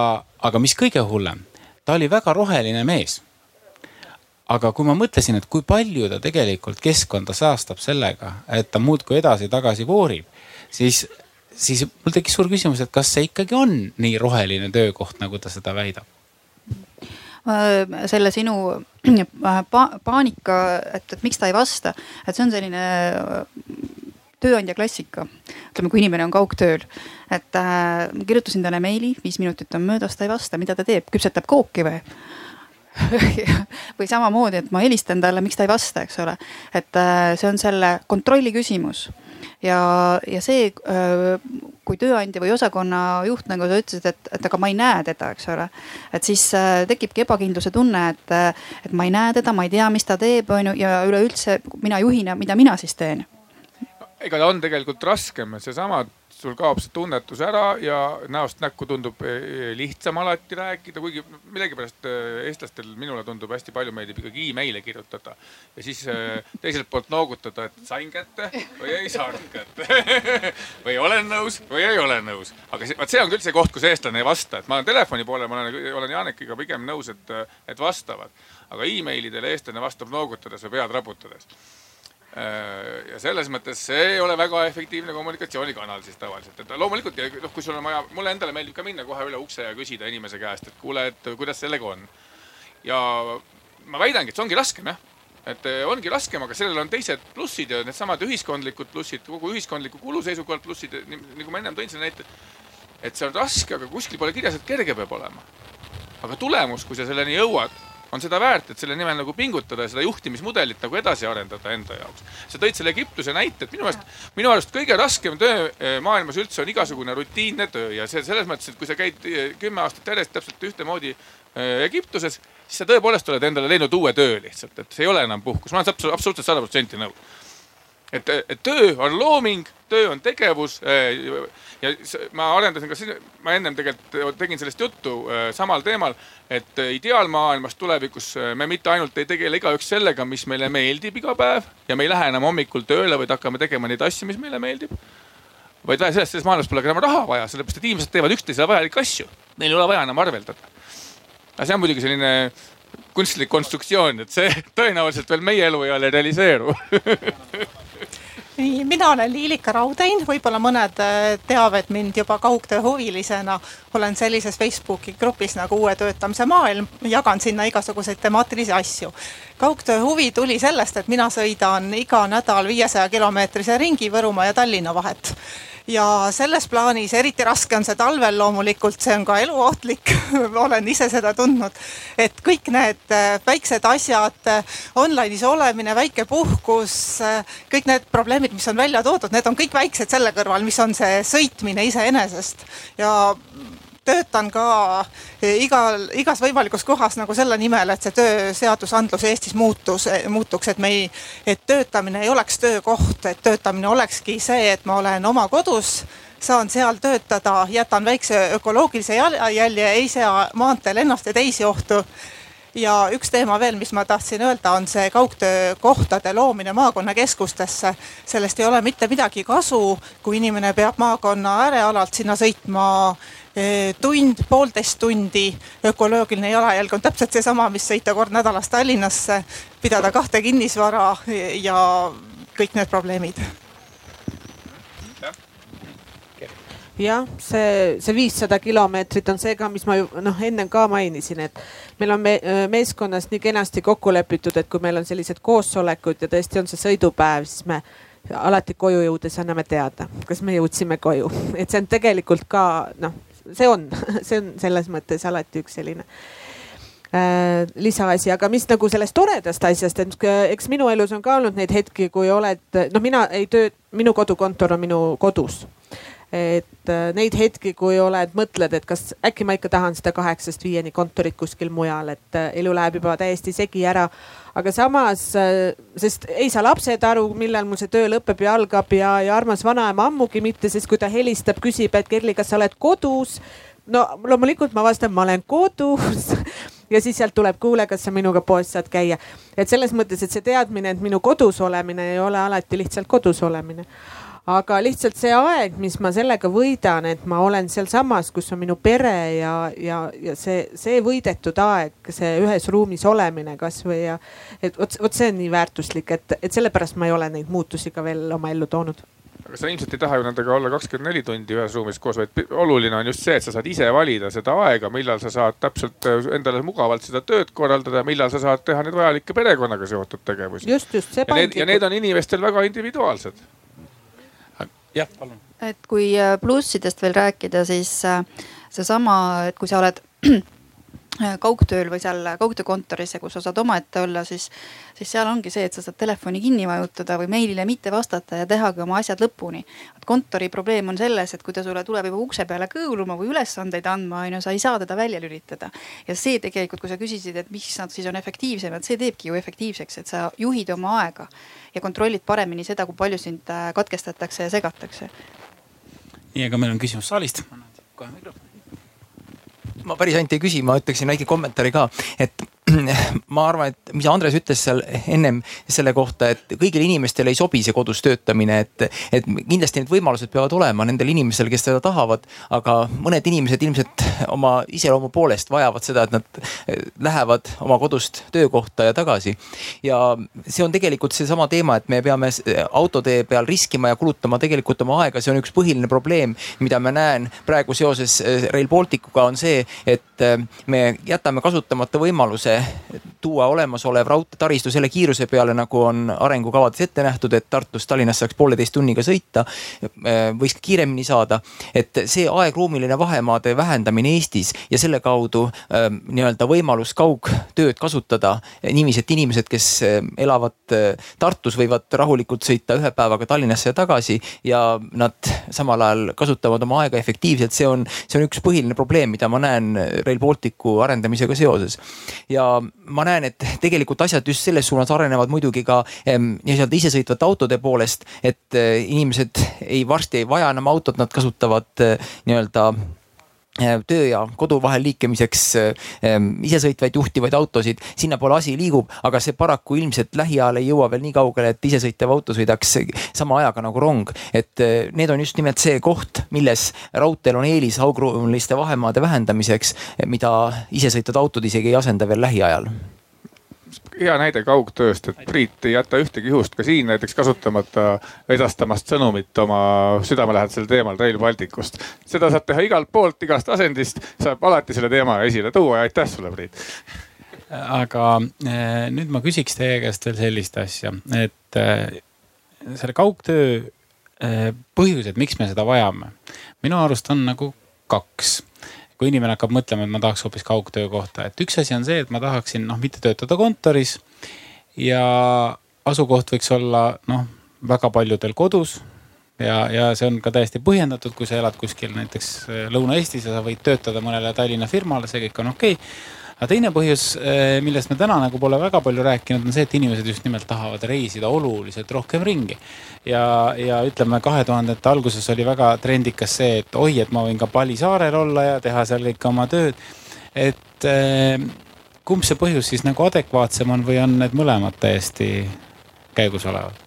aga mis kõige hullem, ta oli väga roheline mees aga kui ma mõtlesin, et kui palju ta tegelikult keskkonda saastab sellega, et ta muudkui edasi-tagasi voorib, siis, siis mul tekkis suur küsimus, et kas see ikkagi on nii roheline töökoht, nagu ta seda väidab? selle sinu äh, pa paanika, et, et miks ta ei vasta, et see on selline äh, tööandja klassika. ütleme, kui inimene on kaugtööl, et äh, kirjutasin talle meili, viis minutit on möödas, ta ei vasta, mida ta teeb, küpsetab kooki või? Või samamoodi, et ma helistan talle, miks ta ei vasta, eks ole. et äh, see on selle kontrolli küsimus ja, ja see, kui tööandja või osakonna juht, nagu sa ütlesid, et, et aga ma ei näe teda, eks ole. et siis tekibki ebakindluse tunne, et, et ma ei näe teda, ma ei tea, mis ta teeb, on ju, ja üleüldse mina juhina, mida mina siis teen ega ta on tegelikult raskem, seesama sul kaob see tunnetus ära ja näost näkku tundub e, e, lihtsam alati rääkida, kuigi millegipärast e, eestlastel minule tundub hästi palju meeldib ikkagi email'e kirjutada. ja siis teiselt poolt noogutada, et sain kätte või ei saanud kätte või olen nõus või ei ole nõus. aga see, vaat see on küll see koht, kus eestlane ei vasta, et ma olen telefoni poole, ma olen, olen Janekiga pigem nõus, et, et vastavad. aga emailidele eestlane vastab noogutades või pead raputades ja selles mõttes see ei ole väga efektiivne kommunikatsioonikanal siis tavaliselt, et loomulikult noh, kui sul on vaja, mulle endale meeldib ka minna kohe üle ukse ja küsida inimese käest, et kuule, et kuidas sellega on. ja ma väidangi, et see ongi raskem jah, et äh, ongi raskem, aga sellel on teised plussid ja needsamad ühiskondlikud plussid, kogu ühiskondliku kulu seisukohalt plussid, nagu ma ennem tõin selle näite. et see on raske, aga kuskil pole kirjas, et kerge peab olema. aga tulemus, kui sa selleni jõuad on seda väärt, et selle nimel nagu pingutada ja seda juhtimismudelit nagu edasi arendada enda jaoks. sa tõid selle Egiptuse näite, et minu meelest, minu arust kõige raskem töö eh, maailmas üldse on igasugune rutiinne töö ja see selles mõttes, et kui sa käid eh, kümme aastat järjest täpselt ühtemoodi eh, Egiptuses, siis sa tõepoolest oled endale leidnud uue töö lihtsalt, et see ei ole enam puhkus, ma olen absoluutselt sada protsenti nõus et, et töö on looming, töö on tegevus. Äh, ja ma arendasin ka, ma ennem tegelikult tegin sellest juttu äh, samal teemal, et ideaalmaailmas tulevikus äh, me mitte ainult ei tegele igaüks sellega, mis meile meeldib iga päev ja me ei lähe enam hommikul tööle, vaid hakkame tegema neid asju, mis meile meeldib vaid selles, selles maailmas pole ka enam raha vaja, sellepärast et inimesed teevad üksteisele vajalikke asju. Neil ei ole vaja enam arveldada. aga see on muidugi selline kunstlik konstruktsioon, et see tõenäoliselt veel meie elueal ei realiseeru nii, mina olen Liilika Raudein, võib-olla mõned äh, teavad mind juba kaugtöö huvilisena. olen sellises Facebooki grupis nagu Uue töötamise maailm, jagan sinna igasuguseid temaatilisi asju. kaugtöö huvi tuli sellest, et mina sõidan iga nädal viiesaja kilomeetrise ringi Võrumaa ja Tallinna vahet ja selles plaanis eriti raske on see talvel loomulikult, see on ka eluohtlik olen ise seda tundnud. et kõik need äh, väiksed asjad, äh, online'is olemine, väike puhkus, äh, kõik need probleemid, mis on välja toodud, need on kõik väiksed selle kõrval, mis on see sõitmine iseenesest ja töötan ka eh, igal, igas võimalikus kohas nagu selle nimel, et see tööseadusandlus Eestis muutus, eh, muutuks, et me ei, et töötamine ei oleks töökoht, et töötamine olekski see, et ma olen oma kodus saan seal töötada, jätan väikse ökoloogilise jalajälje, ei sea maanteel ennast ja teisi ohtu ja üks teema veel, mis ma tahtsin öelda, on see kaugtöökohtade loomine maakonnakeskustesse. sellest ei ole mitte midagi kasu, kui inimene peab maakonna äärealalt sinna sõitma tund, poolteist tundi. ökoloogiline jalajälg on täpselt seesama, mis sõita kord nädalas Tallinnasse, pidada kahte kinnisvara ja kõik need probleemid jah, see, see viissada kilomeetrit on see ka, mis ma ju noh, ennem ka mainisin, et meil on me, meeskonnas nii kenasti kokku lepitud, et kui meil on sellised koosolekud ja tõesti on see sõidupäev, siis me alati koju jõudes anname teada, kas me jõudsime koju, et see on tegelikult ka noh, see on, see on selles mõttes alati üks selline äh, lisaasi, aga mis nagu sellest toredast asjast, et eks minu elus on ka olnud neid hetki, kui oled, noh, mina ei töö, minu kodukontor on minu kodus et äh, neid hetki, kui oled, mõtled, et kas äkki ma ikka tahan seda kaheksast viieni kontorit kuskil mujal, et äh, elu läheb juba täiesti segi ära. aga samas, äh, sest ei saa lapsed aru, millal mul see töö lõpeb ja algab ja, ja armas vanaema ammugi mitte, sest kui ta helistab, küsib, et Kerli, kas sa oled kodus no loomulikult ma vastan, ma olen kodus ja siis sealt tuleb, kuule, kas sa minuga poes saad käia. et selles mõttes, et see teadmine, et minu kodus olemine ei ole alati lihtsalt kodus olemine aga lihtsalt see aeg, mis ma sellega võidan, et ma olen sealsamas, kus on minu pere ja, ja, ja see, see võidetud aeg, see ühes ruumis olemine kasvõi ja. et vot, vot see on nii väärtuslik, et, et sellepärast ma ei ole neid muutusi ka veel oma ellu toonud aga sa ilmselt ei taha ju nendega olla kakskümmend neli tundi ühes ruumis koos, vaid oluline on just see, et sa saad ise valida seda aega, millal sa saad täpselt äh, endale mugavalt seda tööd korraldada, millal sa saad teha neid vajalikke perekonnaga seotud tegevusi. just, just see ja need on inimestel väga individuaalsed jah, palun. et kui äh, plussidest veel rääkida, siis äh, seesama, et kui sa oled Äh, kaugtööl või seal kaugtöökontoris ja kus sa saad omaette olla, siis, siis seal ongi see, et sa saad telefoni kinni vajutada või meilile mitte vastata ja tehagi oma asjad lõpuni. kontori probleem on selles, et kui ta sulle tuleb juba ukse peale kõõluma või ülesandeid andma, on ju, sa ei saa teda välja lülitada. ja see tegelikult, kui sa küsisid, et miks nad siis on efektiivsemad, see teebki ju efektiivseks, et sa juhid oma aega ja kontrollid paremini seda, kui palju sind äh, katkestatakse ja segatakse. nii, aga meil on küsimus saalist. annan kohe mikrofoni ma päris ainult ei küsi, ma ütleksin väike kommentaari ka, et ma arvan, et mis Andres ütles seal ennem selle kohta, et kõigile inimestele ei sobi see kodus töötamine, et, et kindlasti need võimalused peavad olema nendel inimestel, kes seda tahavad. aga mõned inimesed ilmselt oma iseloomu poolest vajavad seda, et nad lähevad oma kodust töökohta ja tagasi. ja see on tegelikult seesama teema, et me peame autotee peal riskima ja kulutama tegelikult oma aega, see on üks põhiline probleem, mida ma näen praegu seoses Rail Balticuga on see, et me jätame kasutamata võimaluse tuua olemasolev raudteetaristu selle kiiruse peale, nagu on arengukavades ette nähtud, et Tartust Tallinnast saaks pooleteist tunniga sõita. võiks ka kiiremini saada, et see aegruumiline vahemaade vähendamine Eestis ja selle kaudu äh, nii-öelda võimalus kaugtööd kasutada niiviisi, et inimesed, kes äh, elavad äh, Tartus, võivad rahulikult sõita ühe päevaga Tallinnasse ja tagasi ja nad samal ajal kasutavad oma aega efektiivselt, see on, see on üks põhiline probleem, mida ma näen Rail Balticu arendamisega seoses. ja ma näen, et tegelikult asjad just selles suunas arenevad muidugi ka nii-öelda isesõitvate autode poolest, et eh, inimesed ei varsti ei vaja enam autot, nad kasutavad eh, nii-öelda töö ja kodu vahel liikumiseks isesõitvaid juhtivaid autosid, sinnapoole asi liigub, aga see paraku ilmselt lähiajal ei jõua veel nii kaugele, et isesõitev auto sõidaks sama ajaga nagu rong. et need on just nimelt see koht, milles raudteel on eelis augruumiliste vahemaade vähendamiseks, mida isesõitvad autod isegi ei asenda veel lähiajal hea näide kaugtööst, et Priit ei jäta ühtegi juhust ka siin näiteks kasutamata edastamast sõnumit oma südamelähedasel teemal Rail Balticust. seda saab teha igalt poolt, igast asendist, saab alati selle teema esile tuua ja aitäh sulle, Priit. aga eh, nüüd ma küsiks teie käest veel sellist asja, et eh, selle kaugtöö eh, põhjused, miks me seda vajame, minu arust on nagu kaks kui inimene hakkab mõtlema, et ma tahaks hoopis kaugtöö kohta, et üks asi on see, et ma tahaksin noh, mitte töötada kontoris. ja asukoht võiks olla noh, väga paljudel kodus. ja, ja see on ka täiesti põhjendatud, kui sa elad kuskil näiteks äh, Lõuna-Eestis ja sa võid töötada mõnele Tallinna firmale, see kõik on okei okay aga teine põhjus, äh, millest me täna nagu pole väga palju rääkinud, on see, et inimesed just nimelt tahavad reisida oluliselt rohkem ringi ja, ja ütleme, kahe tuhandete alguses oli väga trendikas see, et oi, et ma võin ka Palisaarel olla ja teha seal kõik oma tööd. et eh, kumb see põhjus siis nagu adekvaatsem on või on need mõlemad täiesti käigus olevad?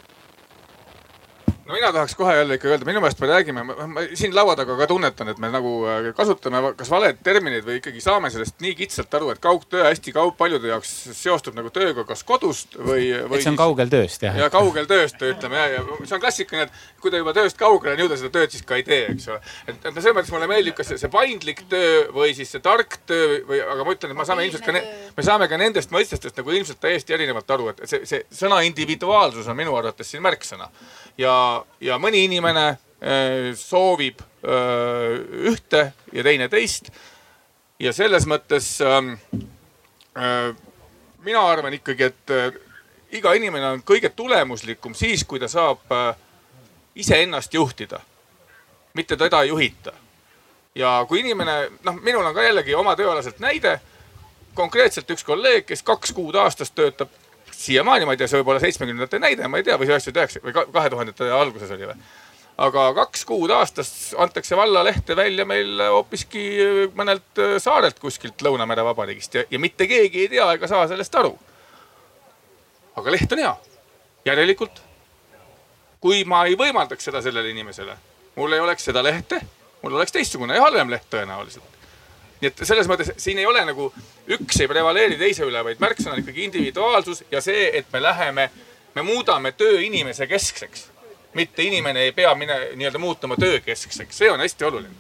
No mina tahaks kohe jälle ikka öelda, minu meelest me räägime, ma siin laua taga ka tunnetan, et me nagu äh, kasutame kas valed terminid või ikkagi saame sellest nii kitsalt aru, et kaugtöö hästi kaug, paljude jaoks seostub nagu tööga kas kodust või, või. et see on kaugel tööst jah? ja kaugel tööst ütleme ja, ja see on klassikaline, et kui ta juba tööst kaugele on jõuda, seda tööd siis ka ei tee, eks ole. et, et selles mõttes mulle meeldib, kas see, see paindlik töö või siis see tark töö või, aga ma ütlen, et me saame ilmselt ka, me saame ka nendest mõistestest nagu ilmselt täiesti erinevalt aru, et see, see sõna individuaalsus on minu arvates siin märksõna ja, ja mõni inimene äh, soovib äh, ühte ja teine teist. ja selles mõttes ähm, äh, mina arvan ikkagi, et iga inimene on kõige tulemuslikum siis, kui ta saab iseennast juhtida, mitte teda ei juhita. ja kui inimene, noh, minul on ka jällegi oma tööalaselt näide konkreetselt üks kolleeg, kes kaks kuud aastas töötab siiamaani, ma ei tea, see võib olla seitsmekümnendate näide, ma ei tea, või üheksakümne üheksa või kahe tuhandete alguses oli või. aga kaks kuud aastas antakse vallalehte välja meil hoopiski mõnelt äh, saarelt kuskilt Lõunamere Vabariigist ja, ja mitte keegi ei tea ega saa sellest aru. aga leht on hea. järelikult, kui ma ei võimaldaks seda sellele inimesele, mul ei oleks seda lehte, mul oleks teistsugune ja halvem leht tõenäoliselt nii et selles mõttes siin ei ole nagu üks ei prevaleeri teise üle, vaid märksõna on ikkagi individuaalsus ja see, et me läheme, me muudame töö inimese keskseks. mitte inimene ei pea mine nii-öelda muutuma töökeskseks, see on hästi oluline.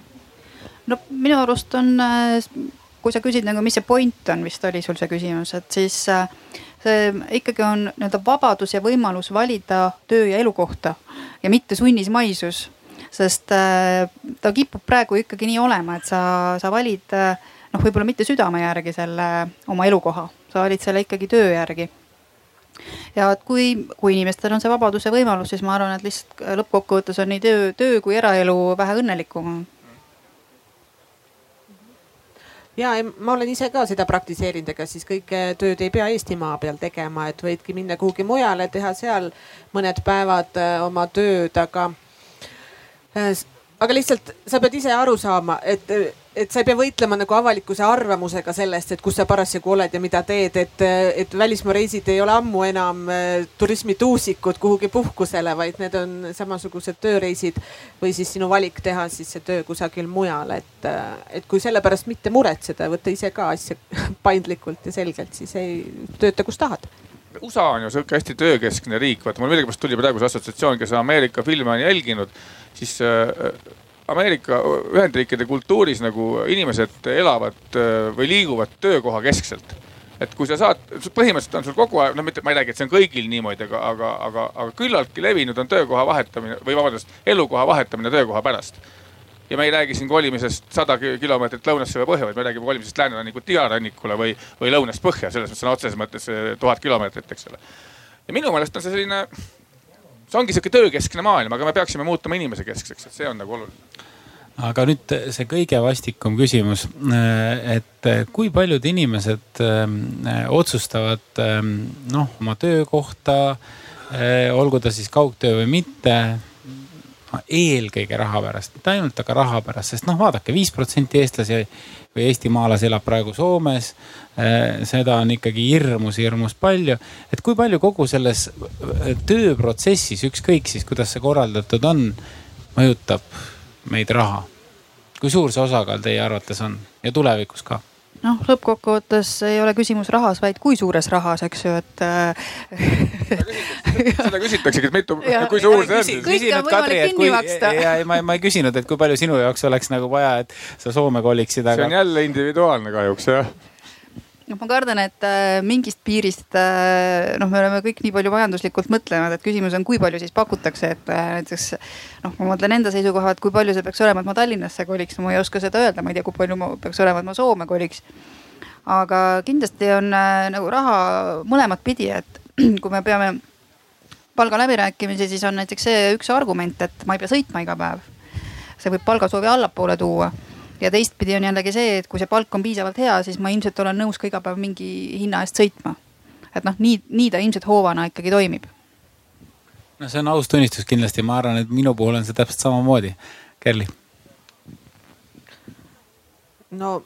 no minu arust on, äh, kui sa küsid nagu, mis see point on, vist oli sul see küsimus, et siis äh, see ikkagi on nii-öelda vabadus ja võimalus valida töö ja elukohta ja mitte sunnismaisus sest äh, ta kipub praegu ikkagi nii olema, et sa, sa valid äh, noh, võib-olla mitte südame järgi selle oma elukoha, sa valid selle ikkagi töö järgi ja et kui, kui inimestel on see vabadus ja võimalus, siis ma arvan, et lihtsalt lõppkokkuvõttes on nii töö, töö kui eraelu vähe õnnelikum ja ma olen ise ka seda praktiseerinud, ega siis kõike tööd ei pea Eestimaa peal tegema, et võidki minna kuhugi mujale, teha seal mõned päevad äh, oma tööd, aga. Äh, aga lihtsalt sa pead ise aru saama, et et sa ei pea võitlema nagu avalikkuse arvamusega sellest, et kus sa parasjagu oled ja mida teed, et, et välismaa reisid ei ole ammu enam äh, turismituusikud kuhugi puhkusele, vaid need on samasugused tööreisid või siis sinu valik teha siis see töö kusagil mujal, et, et kui selle pärast mitte muretseda, võtta ise ka asja paindlikult ja selgelt, siis ei tööta, kus tahad USA on ju sihuke hästi töökeskne riik, vaata mul millegipärast tuli praegu see assotsiatsioon, kes Ameerika filme on jälginud, siis äh, Ameerika Ühendriikide kultuuris nagu inimesed elavad äh, või liiguvad töökoha keskselt et kui sa saad, põhimõtteliselt on sul kogu aeg, no mitte, ma ei räägi, et see on kõigil niimoodi, aga, aga, aga, aga küllaltki levinud on töökoha vahetamine või vabandust, elukoha vahetamine töökoha pärast. Ja me ei räägi siin kolimisest sada kilomeetrit lõunasse või põhja, vaid me räägime kolimisest läänerannikult idarannikule või, või lõunast põhja, selles mõttes sõna otseses mõttes eh, tuhat kilomeetrit, eks ole. ja minu meelest on see selline see ongi sihuke töökeskne maailm, aga me peaksime muutuma inimese keskseks, et see on nagu oluline aga nüüd see kõige vastikum küsimus, et kui paljud inimesed otsustavad noh, oma töökohta, olgu ta siis kaugtöö või mitte, eelkõige raha pärast, mitte ainult, aga raha pärast, sest noh, vaadake, viis protsenti eestlasi või eestimaalasi elab praegu Soomes. Äh, seda on ikkagi hirmus, hirmus palju. et kui palju kogu selles äh, tööprotsessis, ükskõik siis kuidas see korraldatud on, mõjutab meid raha? kui suur see osakaal teie arvates on ja tulevikus ka? Noh, lõppkokkuvõttes ei ole küsimus rahas, vaid kui suures rahas, eks ju, et seda küsitaksegi, et mitu, kui suur see on. kõike on võimalik kinni maksta. ja ei, ma, ma ei küsinud, et kui palju sinu jaoks oleks nagu vaja, et sa Soome koliksid, aga. see on jälle individuaalne kahjuks jah noh, ma kardan, et äh, mingist piirist äh, noh, me oleme kõik nii palju majanduslikult mõtlenud, et küsimus on, kui palju siis pakutakse, et äh, näiteks noh, ma mõtlen enda seisukoha, et kui palju see peaks olema, et ma Tallinnasse koliks, no ma ei oska seda öelda, ma ei tea, kui palju ma peaks olema, et ma Soome koliks. aga kindlasti on nagu raha mõlemat pidi, et kui me peame palgaläbirääkimisi, siis on näiteks see üks argument, et ma ei pea sõitma iga päev. see võib palgasoovi allapoole tuua ja teistpidi on jällegi see, et kui see palk on piisavalt hea, siis ma ilmselt olen nõus ka iga päev mingi hinna eest sõitma. et noh, nii, nii ta ilmselt hoovana ikkagi toimib. no see on aus tunnistus kindlasti, ma arvan, et minu puhul on see täpselt samamoodi. Kerli no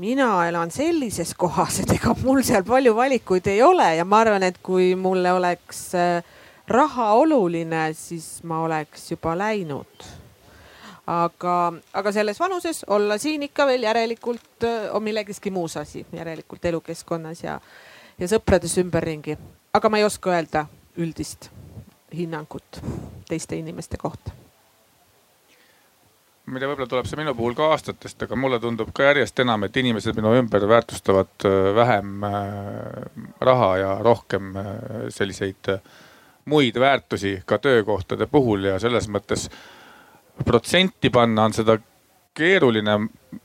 mina elan sellises kohas, et ega mul seal palju valikuid ei ole ja ma arvan, et kui mulle oleks äh, raha oluline, siis ma oleks juba läinud aga, aga selles vanuses olla siin ikka veel järelikult on millegiski muus asi, järelikult elukeskkonnas ja, ja sõprades ümberringi. aga ma ei oska öelda üldist hinnangut teiste inimeste kohta ma ei tea, võib-olla tuleb see minu puhul ka aastatest, aga mulle tundub ka järjest enam, et inimesed minu ümber väärtustavad vähem raha ja rohkem selliseid muid väärtusi ka töökohtade puhul ja selles mõttes protsenti panna on seda keeruline,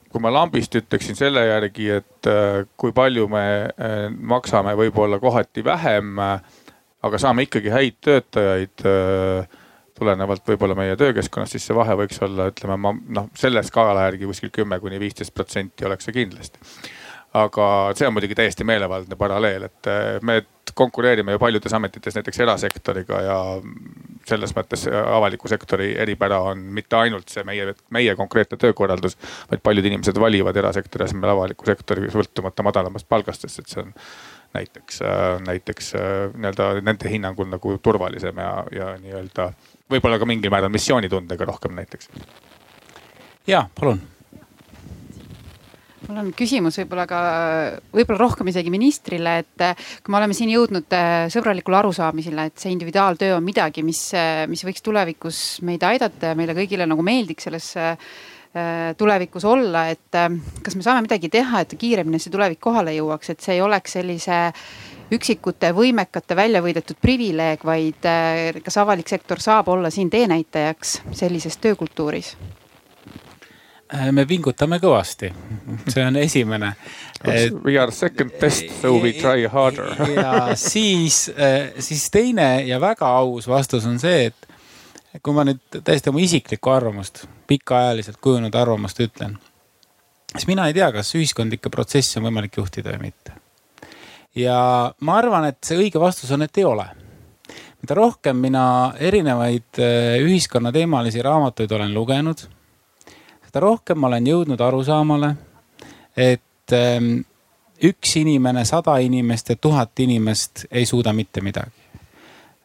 kui ma lambist ütleksin selle järgi, et äh, kui palju me äh, maksame võib-olla kohati vähem, aga saame ikkagi häid töötajaid äh, tulenevalt võib-olla meie töökeskkonnast, siis see vahe võiks olla, ütleme ma noh, selle skaala järgi kuskil kümme kuni viisteist protsenti oleks see kindlasti aga see on muidugi täiesti meelevaldne paralleel, et me konkureerime ju paljudes ametites näiteks erasektoriga ja selles mõttes avaliku sektori eripära on mitte ainult see meie, meie konkreetne töökorraldus, vaid paljud inimesed valivad erasektori asemel avaliku sektori sõltumata madalamast palgast, sest et see on näiteks, näiteks nii-öelda nende hinnangul nagu turvalisem ja, ja nii-öelda võib-olla ka mingil määral missioonitundega rohkem näiteks. ja palun mul on küsimus võib-olla ka, võib-olla rohkem isegi ministrile, et eh, kui me oleme siin jõudnud eh, sõbralikule arusaamisele, et see individuaaltöö on midagi, mis, eh, mis võiks tulevikus meid aidata ja meile kõigile nagu meeldiks selles tulevikus olla, et kas me saame midagi teha, et kiiremini see tulevik kohale jõuaks, et see ei oleks sellise üksikute võimekate välja võidetud privileeg, vaid kas avalik sektor saab olla siin teenäitajaks sellises töökultuuris? Äh, me pingutame kõvasti, see on esimene. We are second best, so we try harder. ja siis, äh, siis teine ja väga aus vastus on see, et kui ma nüüd täiesti oma isiklikku arvamust, pikaajaliselt kujunenud arvamust ütlen, siis mina ei tea, kas ühiskondlikke protsesse on võimalik juhtida või mitte. ja ma arvan, et see õige vastus on, et ei ole mida rohkem mina erinevaid äh, ühiskonnateemalisi raamatuid olen lugenud, seda rohkem ma olen jõudnud arusaamale, et ähm, üks inimene, sada inimest ja tuhat inimest ei suuda mitte midagi.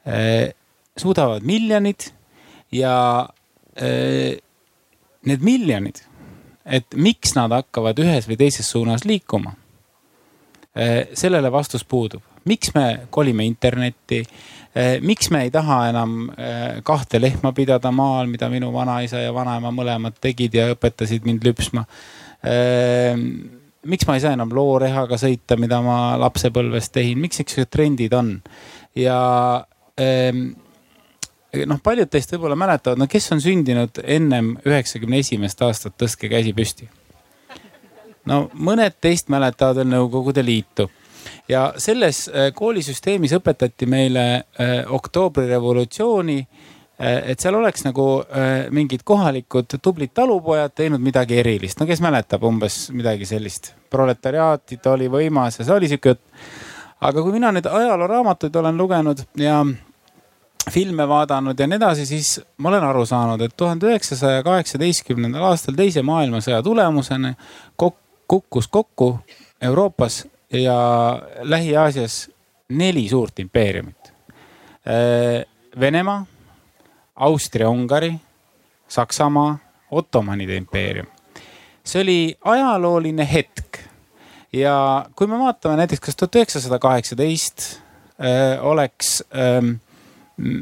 Äh, suudavad miljonid ja äh, need miljonid, et miks nad hakkavad ühes või teises suunas liikuma. sellele vastus puudub, miks me kolime internetti miks me ei taha enam eh, kahte lehma pidada maal, mida minu vanaisa ja vanaema mõlemad tegid ja õpetasid mind lüpsma? Eh, miks ma ei saa enam loorehaga sõita, mida ma lapsepõlves tegin, miks niisugused trendid on? ja noh, paljud teist võib-olla mäletavad, no kes on sündinud ennem üheksakümne esimest aastat, tõstke käsi püsti. no mõned teist mäletavad veel Nõukogude Liitu ja selles äh, koolisüsteemis õpetati meile äh, oktoobrirevolutsiooni äh, et seal oleks nagu mingid kohalikud tublid talupojad teinud midagi erilist. no kes mäletab umbes midagi sellist, proletariaatid oli võimas ja see oli sihuke jutt. aga kui mina nüüd ajalooraamatuid olen lugenud ja filme vaadanud ja nii edasi, siis ma olen aru saanud, et tuhande üheksasaja kaheksateistkümnendal aastal teise maailmasõja tulemusena kukkus kokku Euroopas ja Lähi-Aasias neli suurt impeeriumit. Äh, Venemaa, Austria-Ungari, Saksamaa, Ottomanide impeerium. see oli ajalooline hetk ja kui me vaatame näiteks, kas tuhat üheksasada kaheksateist äh, oleks ähm,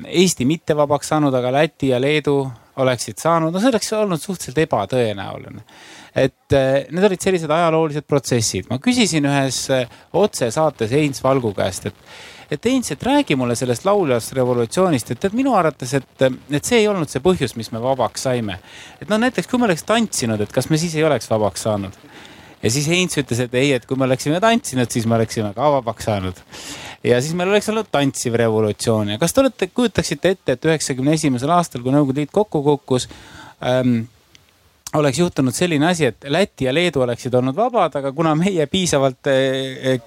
Eesti mitte vabaks saanud, aga Läti ja Leedu oleksid saanud, no see oleks olnud suhteliselt ebatõenäoline et eh, need olid sellised ajaloolised protsessid. ma küsisin ühes eh, otsesaates Heinz Valgu käest, et, et Heinz, et räägi mulle sellest lauljast revolutsioonist, et tead minu arvates, et, et see ei olnud see põhjus, mis me vabaks saime. et no näiteks, kui me oleks tantsinud, et kas me siis ei oleks vabaks saanud ja siis Heinz ütles, et ei, et kui me oleksime tantsinud, siis me oleksime ka vabaks saanud. Ja siis meil oleks olnud tantsiv revolutsioon ja kas te olete, kujutaksite ette, et üheksakümne esimesel aastal, kui Nõukogude Liit kokku kukkus ähm,, oleks juhtunud selline asi, et Läti ja Leedu oleksid olnud vabad, aga kuna meie piisavalt, eh,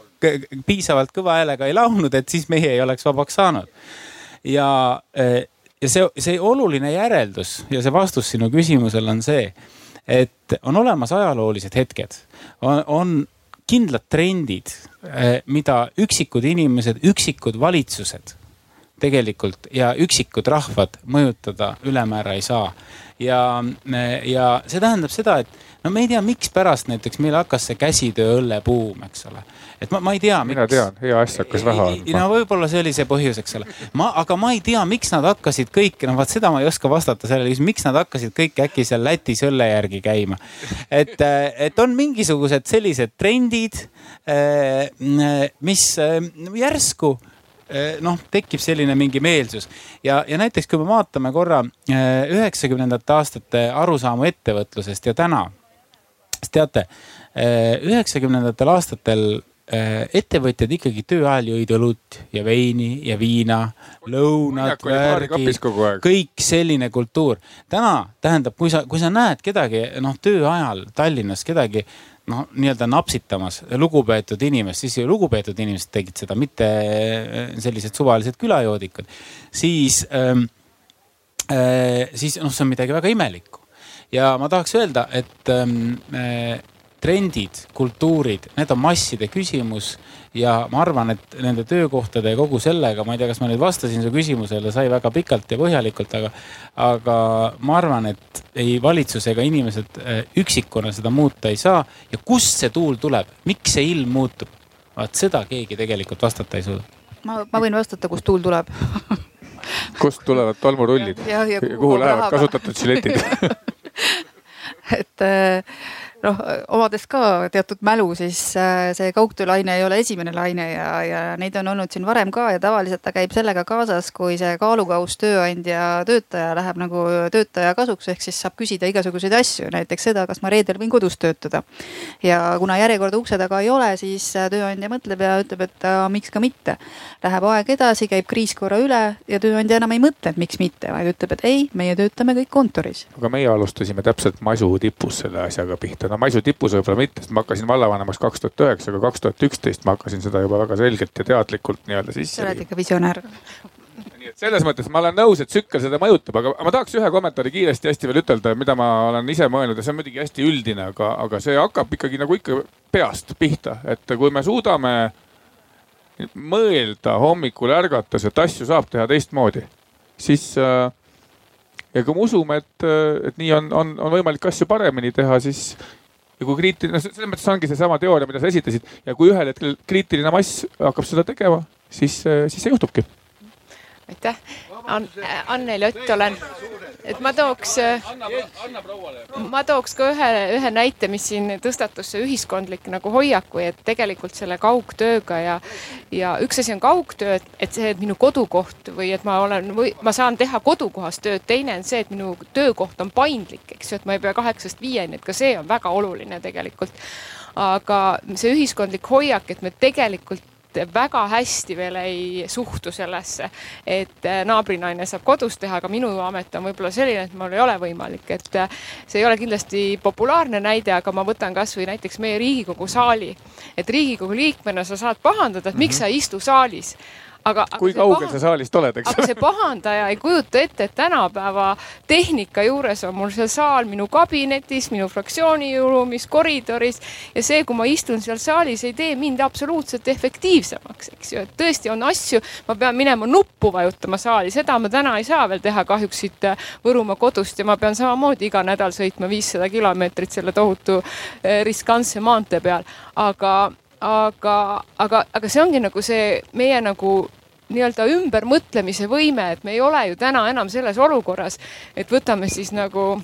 piisavalt kõva häälega ei laulnud, et siis meie ei oleks vabaks saanud. ja, eh, ja see, see oluline järeldus ja see vastus sinu küsimusele on see, et on olemas ajaloolised hetked, on kindlad trendid, mida üksikud inimesed, üksikud valitsused tegelikult ja üksikud rahvad mõjutada ülemäära ei saa ja, ja see tähendab seda, et no me ei tea, mikspärast näiteks meil hakkas see käsitöö õllebuum, eks ole. et ma, ma ei tea. mina tean, hea asja hakkas vähe andma. no võib-olla see oli see põhjus, eks ole. ma, aga ma ei tea, miks nad hakkasid kõik, no vaat seda ma ei oska vastata sellele, miks nad hakkasid kõik äkki seal Lätis õlle järgi käima. et, et on mingisugused sellised trendid, eh, mis eh, järsku Eh, noh, tekib selline mingi meelsus ja, ja näiteks kui me vaatame korra eh, üheksakümnendate aastate arusaamu ettevõtlusest ja täna. siis teate, eh, üheksakümnendatel aastatel ettevõtjad ikkagi töö ajal jõid õlut ja veini ja viina, lõunad, värgid, kõik selline kultuur. täna tähendab, kui sa, kui sa näed kedagi noh, töö ajal Tallinnas kedagi noh, nii-öelda napsitamas lugupeetud inimest, siis lugupeetud inimesed tegid seda, mitte äh, sellised suvalised külajoodikud. siis ähm,, äh, siis noh, see on midagi väga imelikku ja ma tahaks öelda, et ähm, äh, trendid, kultuurid, need on masside küsimus ja ma arvan, et nende töökohtade ja kogu sellega, ma ei tea, kas ma nüüd vastasin su küsimusele, sai väga pikalt ja põhjalikult, aga, aga ma arvan, et ei valitsus ega inimesed äh, üksikuna seda muuta ei saa. ja kust see tuul tuleb, miks see ilm muutub? vaat seda keegi tegelikult vastata ei suuda. ma, ma võin vastata, kust tuul tuleb kust tulevad tolmurullid ja, ja, ja kuhu, kuhu lähevad kasutatud žiletid et äh, noh, omades ka teatud mälu, siis äh, see kaugtöölaine ei ole esimene laine ja, ja neid on olnud siin varem ka ja tavaliselt ta käib sellega kaasas, kui see kaalukauss tööandja, töötaja läheb nagu töötaja kasuks, ehk siis saab küsida igasuguseid asju, näiteks seda, kas ma reedel võin kodus töötada. ja kuna järjekorda ukse taga ei ole, siis äh, tööandja mõtleb ja ütleb, et äh, miks ka mitte. Läheb aeg edasi, käib kriis korra üle ja tööandja enam ei mõtle, et miks mitte, vaid ütleb, et ei, meie töötame kõik kontoris. aga meie alustasime täpselt masu tipus selle asjaga pihta, no masu tipus võib-olla mitte, sest ma hakkasin vallavanemaks kaks tuhat üheksa, aga kaks tuhat üksteist ma hakkasin seda juba väga selgelt ja teadlikult nii-öelda sisse. sa oled ikka visionäär nii et selles mõttes ma olen nõus, et tsükkel seda mõjutab, aga ma tahaks ühe kommentaari kiiresti hästi veel ütelda, mida ma olen ise mõelnud ja see on muidugi hästi üldine, aga, aga see hakkab ikkagi nagu ikka peast pihta, et kui me suudame mõelda hommikul ärgates, et asju saab teha teistmoodi, siis äh, ja kui me usume, et, et nii on, on, on võimalik asju paremini teha, siis ja kui kriitiline, selles mõttes ongi seesama teooria, mida sa esitasid. Ja kui ühel hetkel kriitiline mass hakkab seda tegema, siis, siis see juhtubki. Aitäh, Anneli Ott olen, et ma tooks, ma tooks ka ühe, ühe näite, mis siin tõstatus, see ühiskondlik nagu hoiak või et tegelikult selle kaugtööga ja ja üks asi on kaugtöö, et, et see, et minu kodukoht või et ma olen või ma saan teha kodukohas tööd, teine on see, et minu töökoht on paindlik, eks ju, et ma ei pea kaheksast viieni, et ka see on väga oluline tegelikult. Aga see ühiskondlik hoiak, et me tegelikult väga hästi veel ei suhtu sellesse, et äh, naabrinaine saab kodus teha, aga minu amet on võib-olla selline, et mul ei ole võimalik, et äh, see ei ole kindlasti populaarne näide, aga ma võtan kasvõi näiteks meie Riigikogu saali. et Riigikogu liikmena sa saad pahandada, et miks mm -hmm. sa ei istu saalis aga. kui kaugel sa saalist oled, eks. aga see pahandaja ei kujuta ette, et tänapäeva tehnika juures on mul see saal minu kabinetis, minu fraktsiooni ruumis, koridoris ja see, kui ma istun seal saalis, ei tee mind absoluutselt efektiivsemaks, eks ju, et tõesti on asju, ma pean minema nuppu vajutama saali, seda ma täna ei saa veel teha kahjuks siit äh, Võrumaa kodust ja ma pean samamoodi iga nädal sõitma viissada kilomeetrit selle tohutu äh, riskantse maantee peal, aga aga, aga, aga see ongi nagu see meie nagu nii-öelda ümbermõtlemise võime, et me ei ole ju täna enam selles olukorras, et võtame siis nagu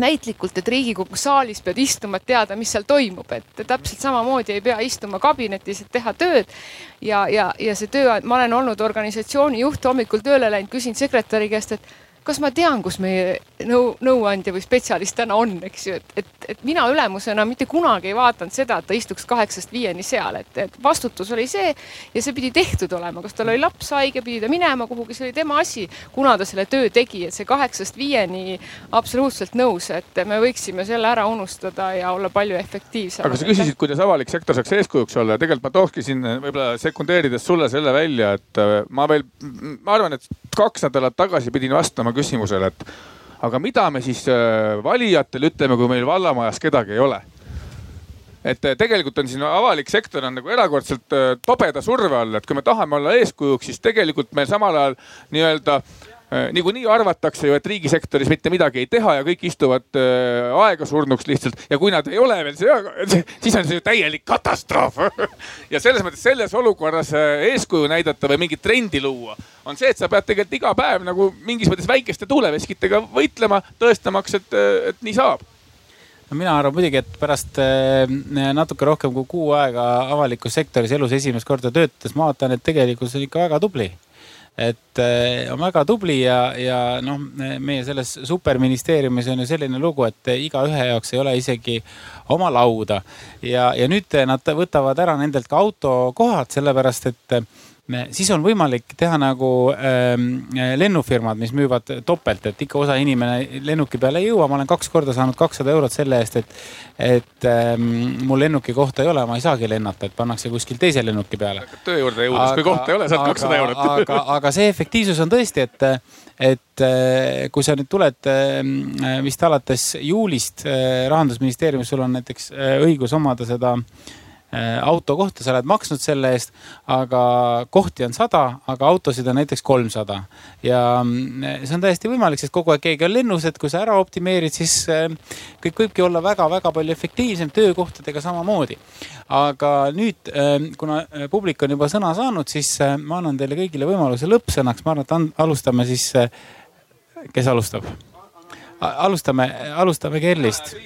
näitlikult, et Riigikogu saalis pead istuma, et teada, mis seal toimub, et täpselt samamoodi ei pea istuma kabinetis, et teha tööd. ja, ja, ja see töö, ma olen olnud organisatsiooni juht, hommikul tööle läinud, küsin sekretäri käest, et kas ma tean, kus meie nõu, nõuandja või spetsialist täna on, eks ju, et, et, et mina ülemusena mitte kunagi ei vaadanud seda, et ta istuks kaheksast viieni seal, et, et vastutus oli see ja see pidi tehtud olema, kas tal oli laps haige, pidi ta minema kuhugi, see oli tema asi, kuna ta selle töö tegi, et see kaheksast viieni absoluutselt nõus, et me võiksime selle ära unustada ja olla palju efektiivsemad. aga sa küsisid, kuidas avalik sektor saaks eeskujuks olla ja tegelikult ma tookski siin võib-olla sekundeerides sulle selle välja, et äh, ma veel, ma arvan, et kaks nädalat tagasi pidin vastama küsimusele, et aga mida me siis äh, valijatele ütleme, kui meil vallamajas kedagi ei ole? Et äh, tegelikult on siin avalik sektor on nagu erakordselt äh, tobeda surve all, et kui me tahame olla eeskujuks, siis tegelikult meil samal ajal nii-öelda niikuinii arvatakse ju, et riigisektoris mitte midagi ei teha ja kõik istuvad äh, aega surnuks lihtsalt. Ja kui nad ei ole veel, siis on see ju täielik katastroof. Ja selles mõttes selles olukorras äh, eeskuju näidata või mingit trendi luua on see, et sa pead tegelikult iga päev nagu mingis mõttes väikeste tuuleveskitega võitlema, tõestamaks, et, et nii saab. No mina arvan muidugi, et pärast natuke rohkem kui kuu aega avalikus sektoris elus esimest korda töötades ma vaatan, et tegelikult see on ikka väga tubli et äh, on väga tubli ja, ja noh, meie selles superministeeriumis on ju selline lugu, et igaühe jaoks ei ole isegi oma lauda. Ja, ja nüüd nad võtavad ära nendelt ka autokohad, sellepärast et siis on võimalik teha nagu ähm, lennufirmad, mis müüvad topelt, et ikka osa inimene lennuki peale ei jõua. ma olen kaks korda saanud kakssada eurot selle eest, et, et ähm, mul lennuki kohta ei ole, ma ei saagi lennata, et pannakse kuskil teise lennuki peale. töö juurde jõudes, kui kohta ei ole, saad kakssada eurot. aga, aga see efektiivsus on tõesti, et, et äh, kui sa nüüd tuled ähm, vist alates juulist äh, rahandusministeeriumis, sul on näiteks äh, õigus omada seda äh, Äh, auto kohta, sa oled maksnud selle eest, aga kohti on sada, aga autosid on näiteks kolmsada. ja mm, see on täiesti võimalik, sest kogu aeg keegi on lennus, et kui sa ära optimeerid, siis äh, kõik võibki olla väga-väga palju efektiivsem, töökohtadega samamoodi. aga nüüd, äh, kuna publik on juba sõna saanud, siis ma annan teile kõigile võimaluse lõppsõnaks, ma arvan, et alustame siis, kes alustab? alustame, alustame Kerlist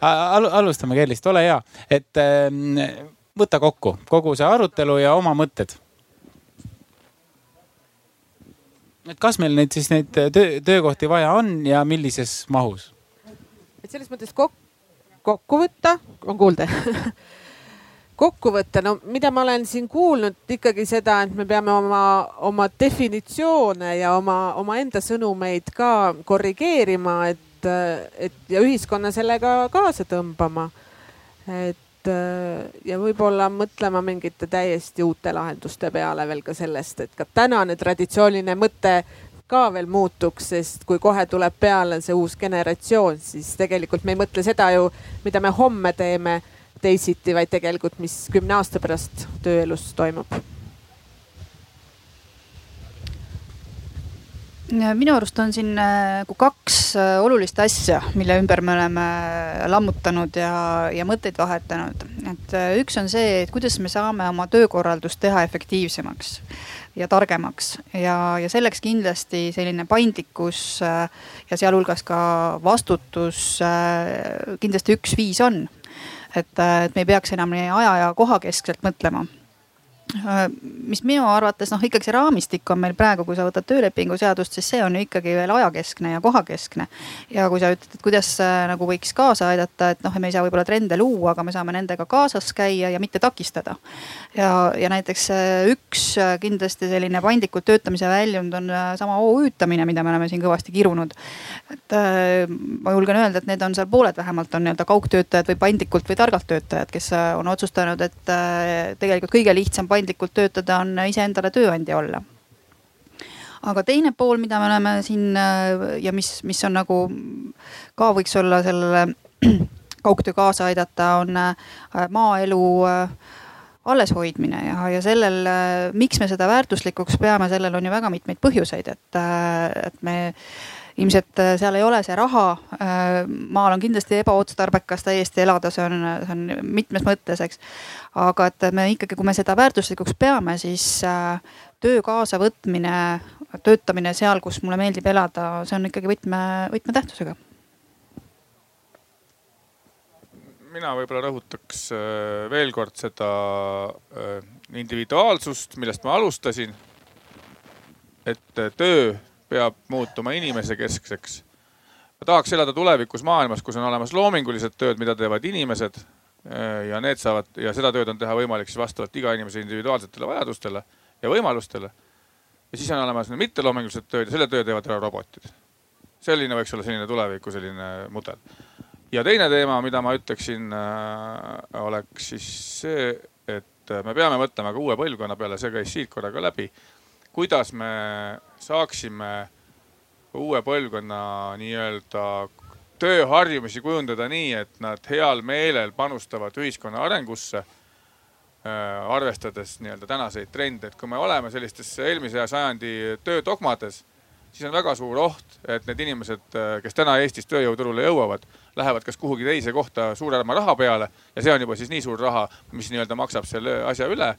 Al alustame Kellist, ole hea, et ähm, võta kokku kogu see arutelu ja oma mõtted. et kas meil neid siis neid töö, töökohti vaja on ja millises mahus? et selles mõttes kok kokku võtta, on kuulda kokku võtta, no mida ma olen siin kuulnud ikkagi seda, et me peame oma, oma definitsioone ja oma, omaenda sõnumeid ka korrigeerima, et, et ja ühiskonna sellega kaasa tõmbama. et ja võib-olla mõtlema mingite täiesti uute lahenduste peale veel ka sellest, et ka tänane traditsiooniline mõte ka veel muutuks, sest kui kohe tuleb peale see uus generatsioon, siis tegelikult me ei mõtle seda ju, mida me homme teeme teisiti, vaid tegelikult, mis kümne aasta pärast tööelus toimub minu arust on siin nagu kaks äh, olulist asja, mille ümber me oleme lammutanud ja, ja mõtteid vahetanud. et äh, üks on see, et kuidas me saame oma töökorraldust teha efektiivsemaks ja targemaks. Ja, ja selleks kindlasti selline paindlikkus ja sealhulgas ka vastutus kindlasti üks viis on. Et, et me ei peaks enam nii aja ja koha keskselt mõtlema. Äh, mis minu arvates noh, ikkagi see raamistik on meil praegu, kui sa võtad töölepingu seadust, siis see on ju ikkagi veel ajakeskne ja kohakeskne. ja kui sa ütled, et kuidas äh, nagu võiks kaasa aidata, et noh, me ei saa võib-olla trende luua, aga me saame nendega kaasas käia ja mitte takistada. ja, ja näiteks äh, üks kindlasti selline paindlikult töötamise väljund on sama OÜ-tamine, mida me oleme siin kõvasti kirunud. et ma julgen öelda, et need on seal pooled vähemalt on nii-öelda kaugtöötajad või paindlikult või targalt töötajad, kes on otsustanud, et tegelikult kõige lihtsam paindlikult töötada, on iseendale tööandja olla. Aga teine pool, mida me oleme siin ja mis, mis on nagu ka võiks olla sellele kaugtöö kaasa aidata, on äh, maaelu äh, alleshoidmine. Ja, ja sellel, äh, miks me seda väärtuslikuks peame, sellel on ju väga mitmeid põhjuseid, et, et me ilmselt seal ei ole see raha. maal on kindlasti ebaotstarbekas täiesti elada, see on, see on mitmes mõttes, eks aga et me ikkagi, kui me seda väärtuslikuks peame, siis äh, töö kaasavõtmine, töötamine seal, kus mulle meeldib elada, see on ikkagi võtme, võtmetähtsusega. mina võib-olla rõhutaks äh, veel kord seda äh, individuaalsust, millest ma alustasin. et töö peab muutuma inimesekeskseks. ma tahaks elada tulevikus maailmas, kus on olemas loomingulised tööd, mida teevad inimesed Äh, ja need saavad ja seda tööd on teha võimalik siis vastavalt iga inimese individuaalsetele vajadustele ja võimalustele. ja siis on olemas mitteloomingulised tööd ja selle töö teevad ära robotid. selline võiks olla selline tuleviku selline mudel. ja teine teema, mida ma ütleksin äh,, oleks siis see, et me peame mõtlema ka uue põlvkonna peale, see käis siit korra ka läbi. Kuidas me saaksime uue põlvkonna nii-öelda tööharjumusi kujundada nii, et nad heal meelel panustavad ühiskonna arengusse äh,. arvestades nii-öelda tänaseid trende, et kui me oleme sellistes eelmise sajandi töödogmades, siis on väga suur oht, et need inimesed, äh, kes täna Eestis tööjõuturule jõuavad, lähevad kas kuhugi teise kohta suurema raha peale ja see on juba siis nii suur raha, mis nii-öelda maksab selle asja üle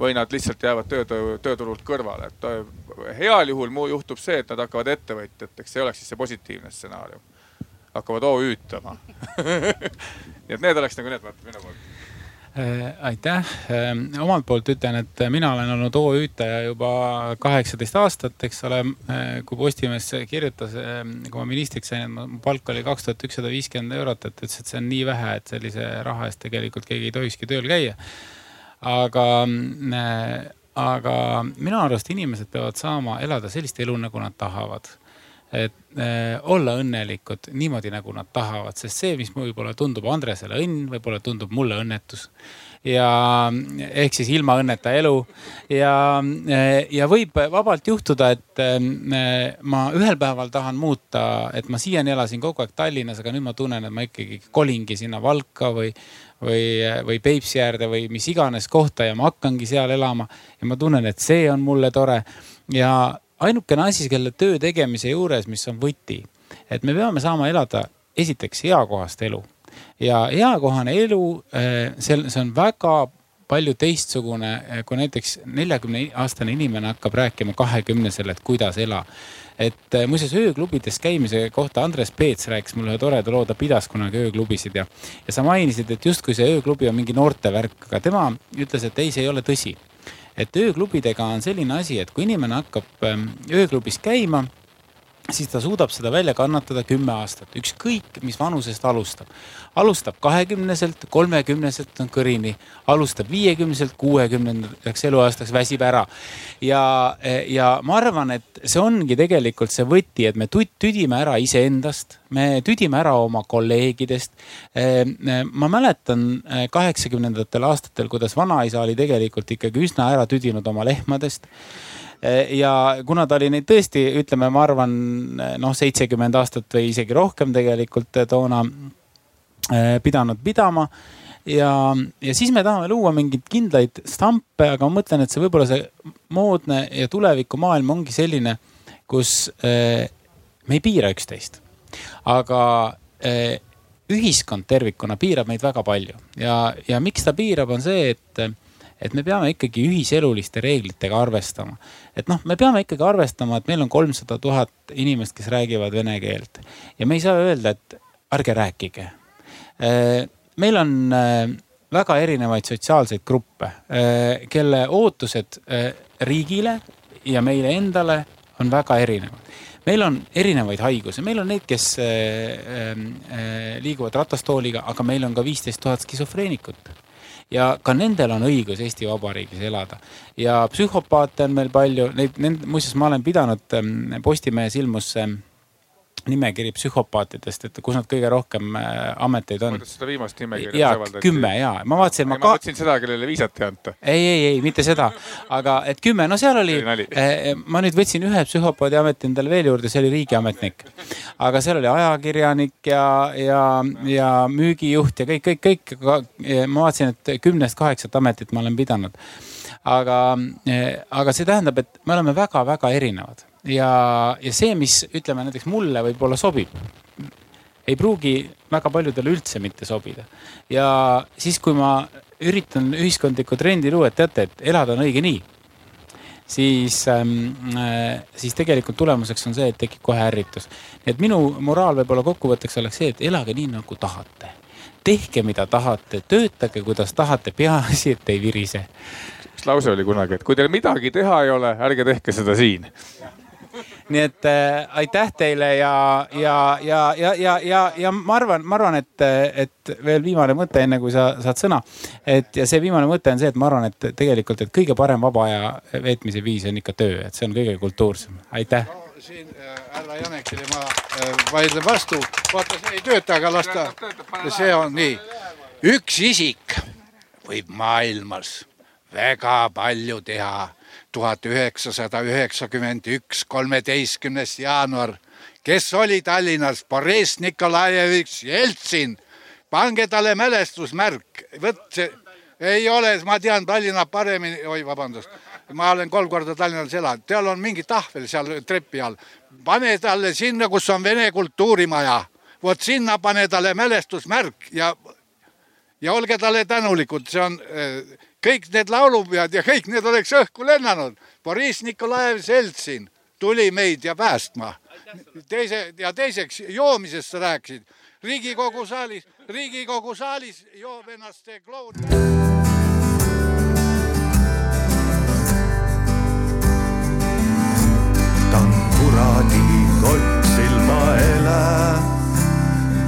või nad lihtsalt jäävad töö, tööturult kõrvale, et äh, heal juhul muu juhtub see, et nad hakkavad ettevõtjateks, see oleks siis see positiivne stsenaarium. Hakkavad OÜ-tama nii et need oleks nagu need mõtted minu poolt. Äh, aitäh, ähm, omalt poolt ütlen, et mina olen olnud OÜ-taja juba kaheksateist aastat, eks ole. Äh, kui Postimees kirjutas, kui ma ministriks sain, et mu palk oli kaks tuhat ükssada viiskümmend eurot, et ütles, et see on nii vähe, et sellise raha eest tegelikult keegi ei tohikski tööl käia. Aga, äh, aga minu arust inimesed peavad saama elada sellist elu, nagu nad tahavad. Et äh, olla õnnelikud niimoodi, nagu nad tahavad, sest see, mis võib-olla tundub Andresele õnn, võib-olla tundub mulle õnnetus. ja ehk siis ilma õnneta elu. Ja, ja võib vabalt juhtuda, et äh, ma ühel päeval tahan muuta, et ma siiani elasin kogu aeg Tallinnas, aga nüüd ma tunnen, et ma ikkagi kolingi sinna Valka või või, või Peipsi äärde või mis iganes kohta ja ma hakkangi seal elama ja ma tunnen, et see on mulle tore ja ainukene asi selle töö tegemise juures, mis on võti, et me peame saama elada esiteks eakohast elu ja eakohane elu, eh, see, see on väga palju teistsugune, kui näiteks neljakümne aastane inimene hakkab rääkima kahekümnesele, et kuidas ela. Et äh, muuseas ööklubides käimise kohta Andres Peets rääkis mulle ühe toreda loo, ta pidas kunagi ööklubisid ja, ja sa mainisid, et justkui see ööklubi on mingi noorte värk, aga tema ütles, et ei, see ei ole tõsi. et ööklubidega on selline asi, et kui inimene hakkab ähm, ööklubis käima siis ta suudab seda välja kannatada kümme aastat, ükskõik mis vanusest alustab. alustab kahekümneselt, kolmekümneselt on kõrini, alustab viiekümneselt, kuuekümnendaks eluaastaks väsib ära. ja, ja ma arvan, et see ongi tegelikult see võti, et me tüdime ära iseendast, me tüdime ära oma kolleegidest. ma mäletan kaheksakümnendatel aastatel, kuidas vanaisa oli tegelikult ikkagi üsna ära tüdinud oma lehmadest Eh, ja kuna ta oli neid tõesti, ütleme, ma arvan, eh, noh, seitsekümmend aastat või isegi rohkem tegelikult eh, toona pidanud pidama ja, ja siis me tahame luua mingeid kindlaid stampe, aga ma mõtlen, et see võib-olla see moodne ja tulevikumaailm ongi selline, kus äh, me ei piira üksteist. aga äh, ühiskond tervikuna piirab meid väga palju ja, ja miks ta piirab, on see, et et me peame ikkagi ühiseluliste reeglitega arvestama. et noh, me peame ikkagi arvestama, et meil on kolmsada tuhat inimest, kes räägivad vene keelt ja me ei saa öelda, et ärge rääkige. Äh, meil on äh, väga erinevaid sotsiaalseid gruppe, äh, kelle ootused riigile ja meile endale on väga erinevad meil on erinevaid haigusi, meil on neid, kes liiguvad ratastooliga, aga meil on ka viisteist tuhat skisofreenikut ja ka nendel on õigus Eesti Vabariigis elada. ja psühhopaate on meil palju, neid, neid muuseas ma olen pidanud, Postimehes ilmus see nimekiri psühhopaatidest, et kus nad kõige rohkem äh, ameteid on. seda viimast nimekirja. ja kümme ja ma vaatasin. ma, ma mõtlesin seda, kellele viisat ei anta. ei, ei, ei mitte seda, aga et kümme, no seal oli, äh, ma nüüd võtsin ühe psühhopaadi ameti endale veel juurde, see oli riigiametnik. aga seal oli ajakirjanik ja, ja, ja müügijuht ja kõik, kõik, kõik. ma vaatasin, et kümnest kaheksat ametit ma olen pidanud. aga, äh, aga see tähendab, et me oleme väga-väga erinevad ja, ja see, mis ütleme näiteks mulle võib-olla sobib, ei pruugi väga paljudele üldse mitte sobida. ja siis, kui ma üritan ühiskondlikku trendi luua, et teate, et elada on õige nii, siis ähm,, äh, siis tegelikult tulemuseks on see, et tekib kohe ärritus. et minu moraal võib-olla kokkuvõtteks oleks see, et elage nii nagu tahate. tehke, mida tahate, töötage, kuidas tahate, peaasi, et ei virise. üks lause oli kunagi, et kui teil midagi teha ei ole, ärge tehke seda siin nii et äh, aitäh teile ja, ja, ja, ja, ja, ja, ja ma arvan, ma arvan, et, et veel viimane mõte, enne kui sa saad sõna. et ja see viimane mõte on see, et ma arvan, et tegelikult, et kõige parem vaba aja veetmise viis on ikka töö, et see on kõige kultuursem. aitäh no,. siin äh, härra Janekile ma äh, vaidlen vastu. vaata, see ei tööta, aga las ta, see on nii. üks isik võib maailmas väga palju teha tuhat üheksasada üheksakümmend üks, kolmeteistkümnes jaanuar. kes oli Tallinnas? Boris Nikolajevitš Jeltsin. pange talle mälestusmärk, vot see ei ole, ma tean Tallinna paremini, oi vabandust, ma olen kolm korda Tallinnas elanud, seal on mingi tahvel seal trepi all. pane talle sinna, kus on Vene kultuurimaja, vot sinna pane talle mälestusmärk ja, ja olge talle tänulikud, see on äh, kõik need laulupeod ja kõik need oleks õhku lennanud. Boriss Nikolajev Seltsin tuli meid ja päästma. teise ja teiseks joomisest sa rääkisid. riigikogu saalis, riigikogu saalis joob ennast kloun. kuradi kott silma elä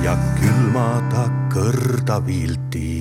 ja külma ta kõrda vilti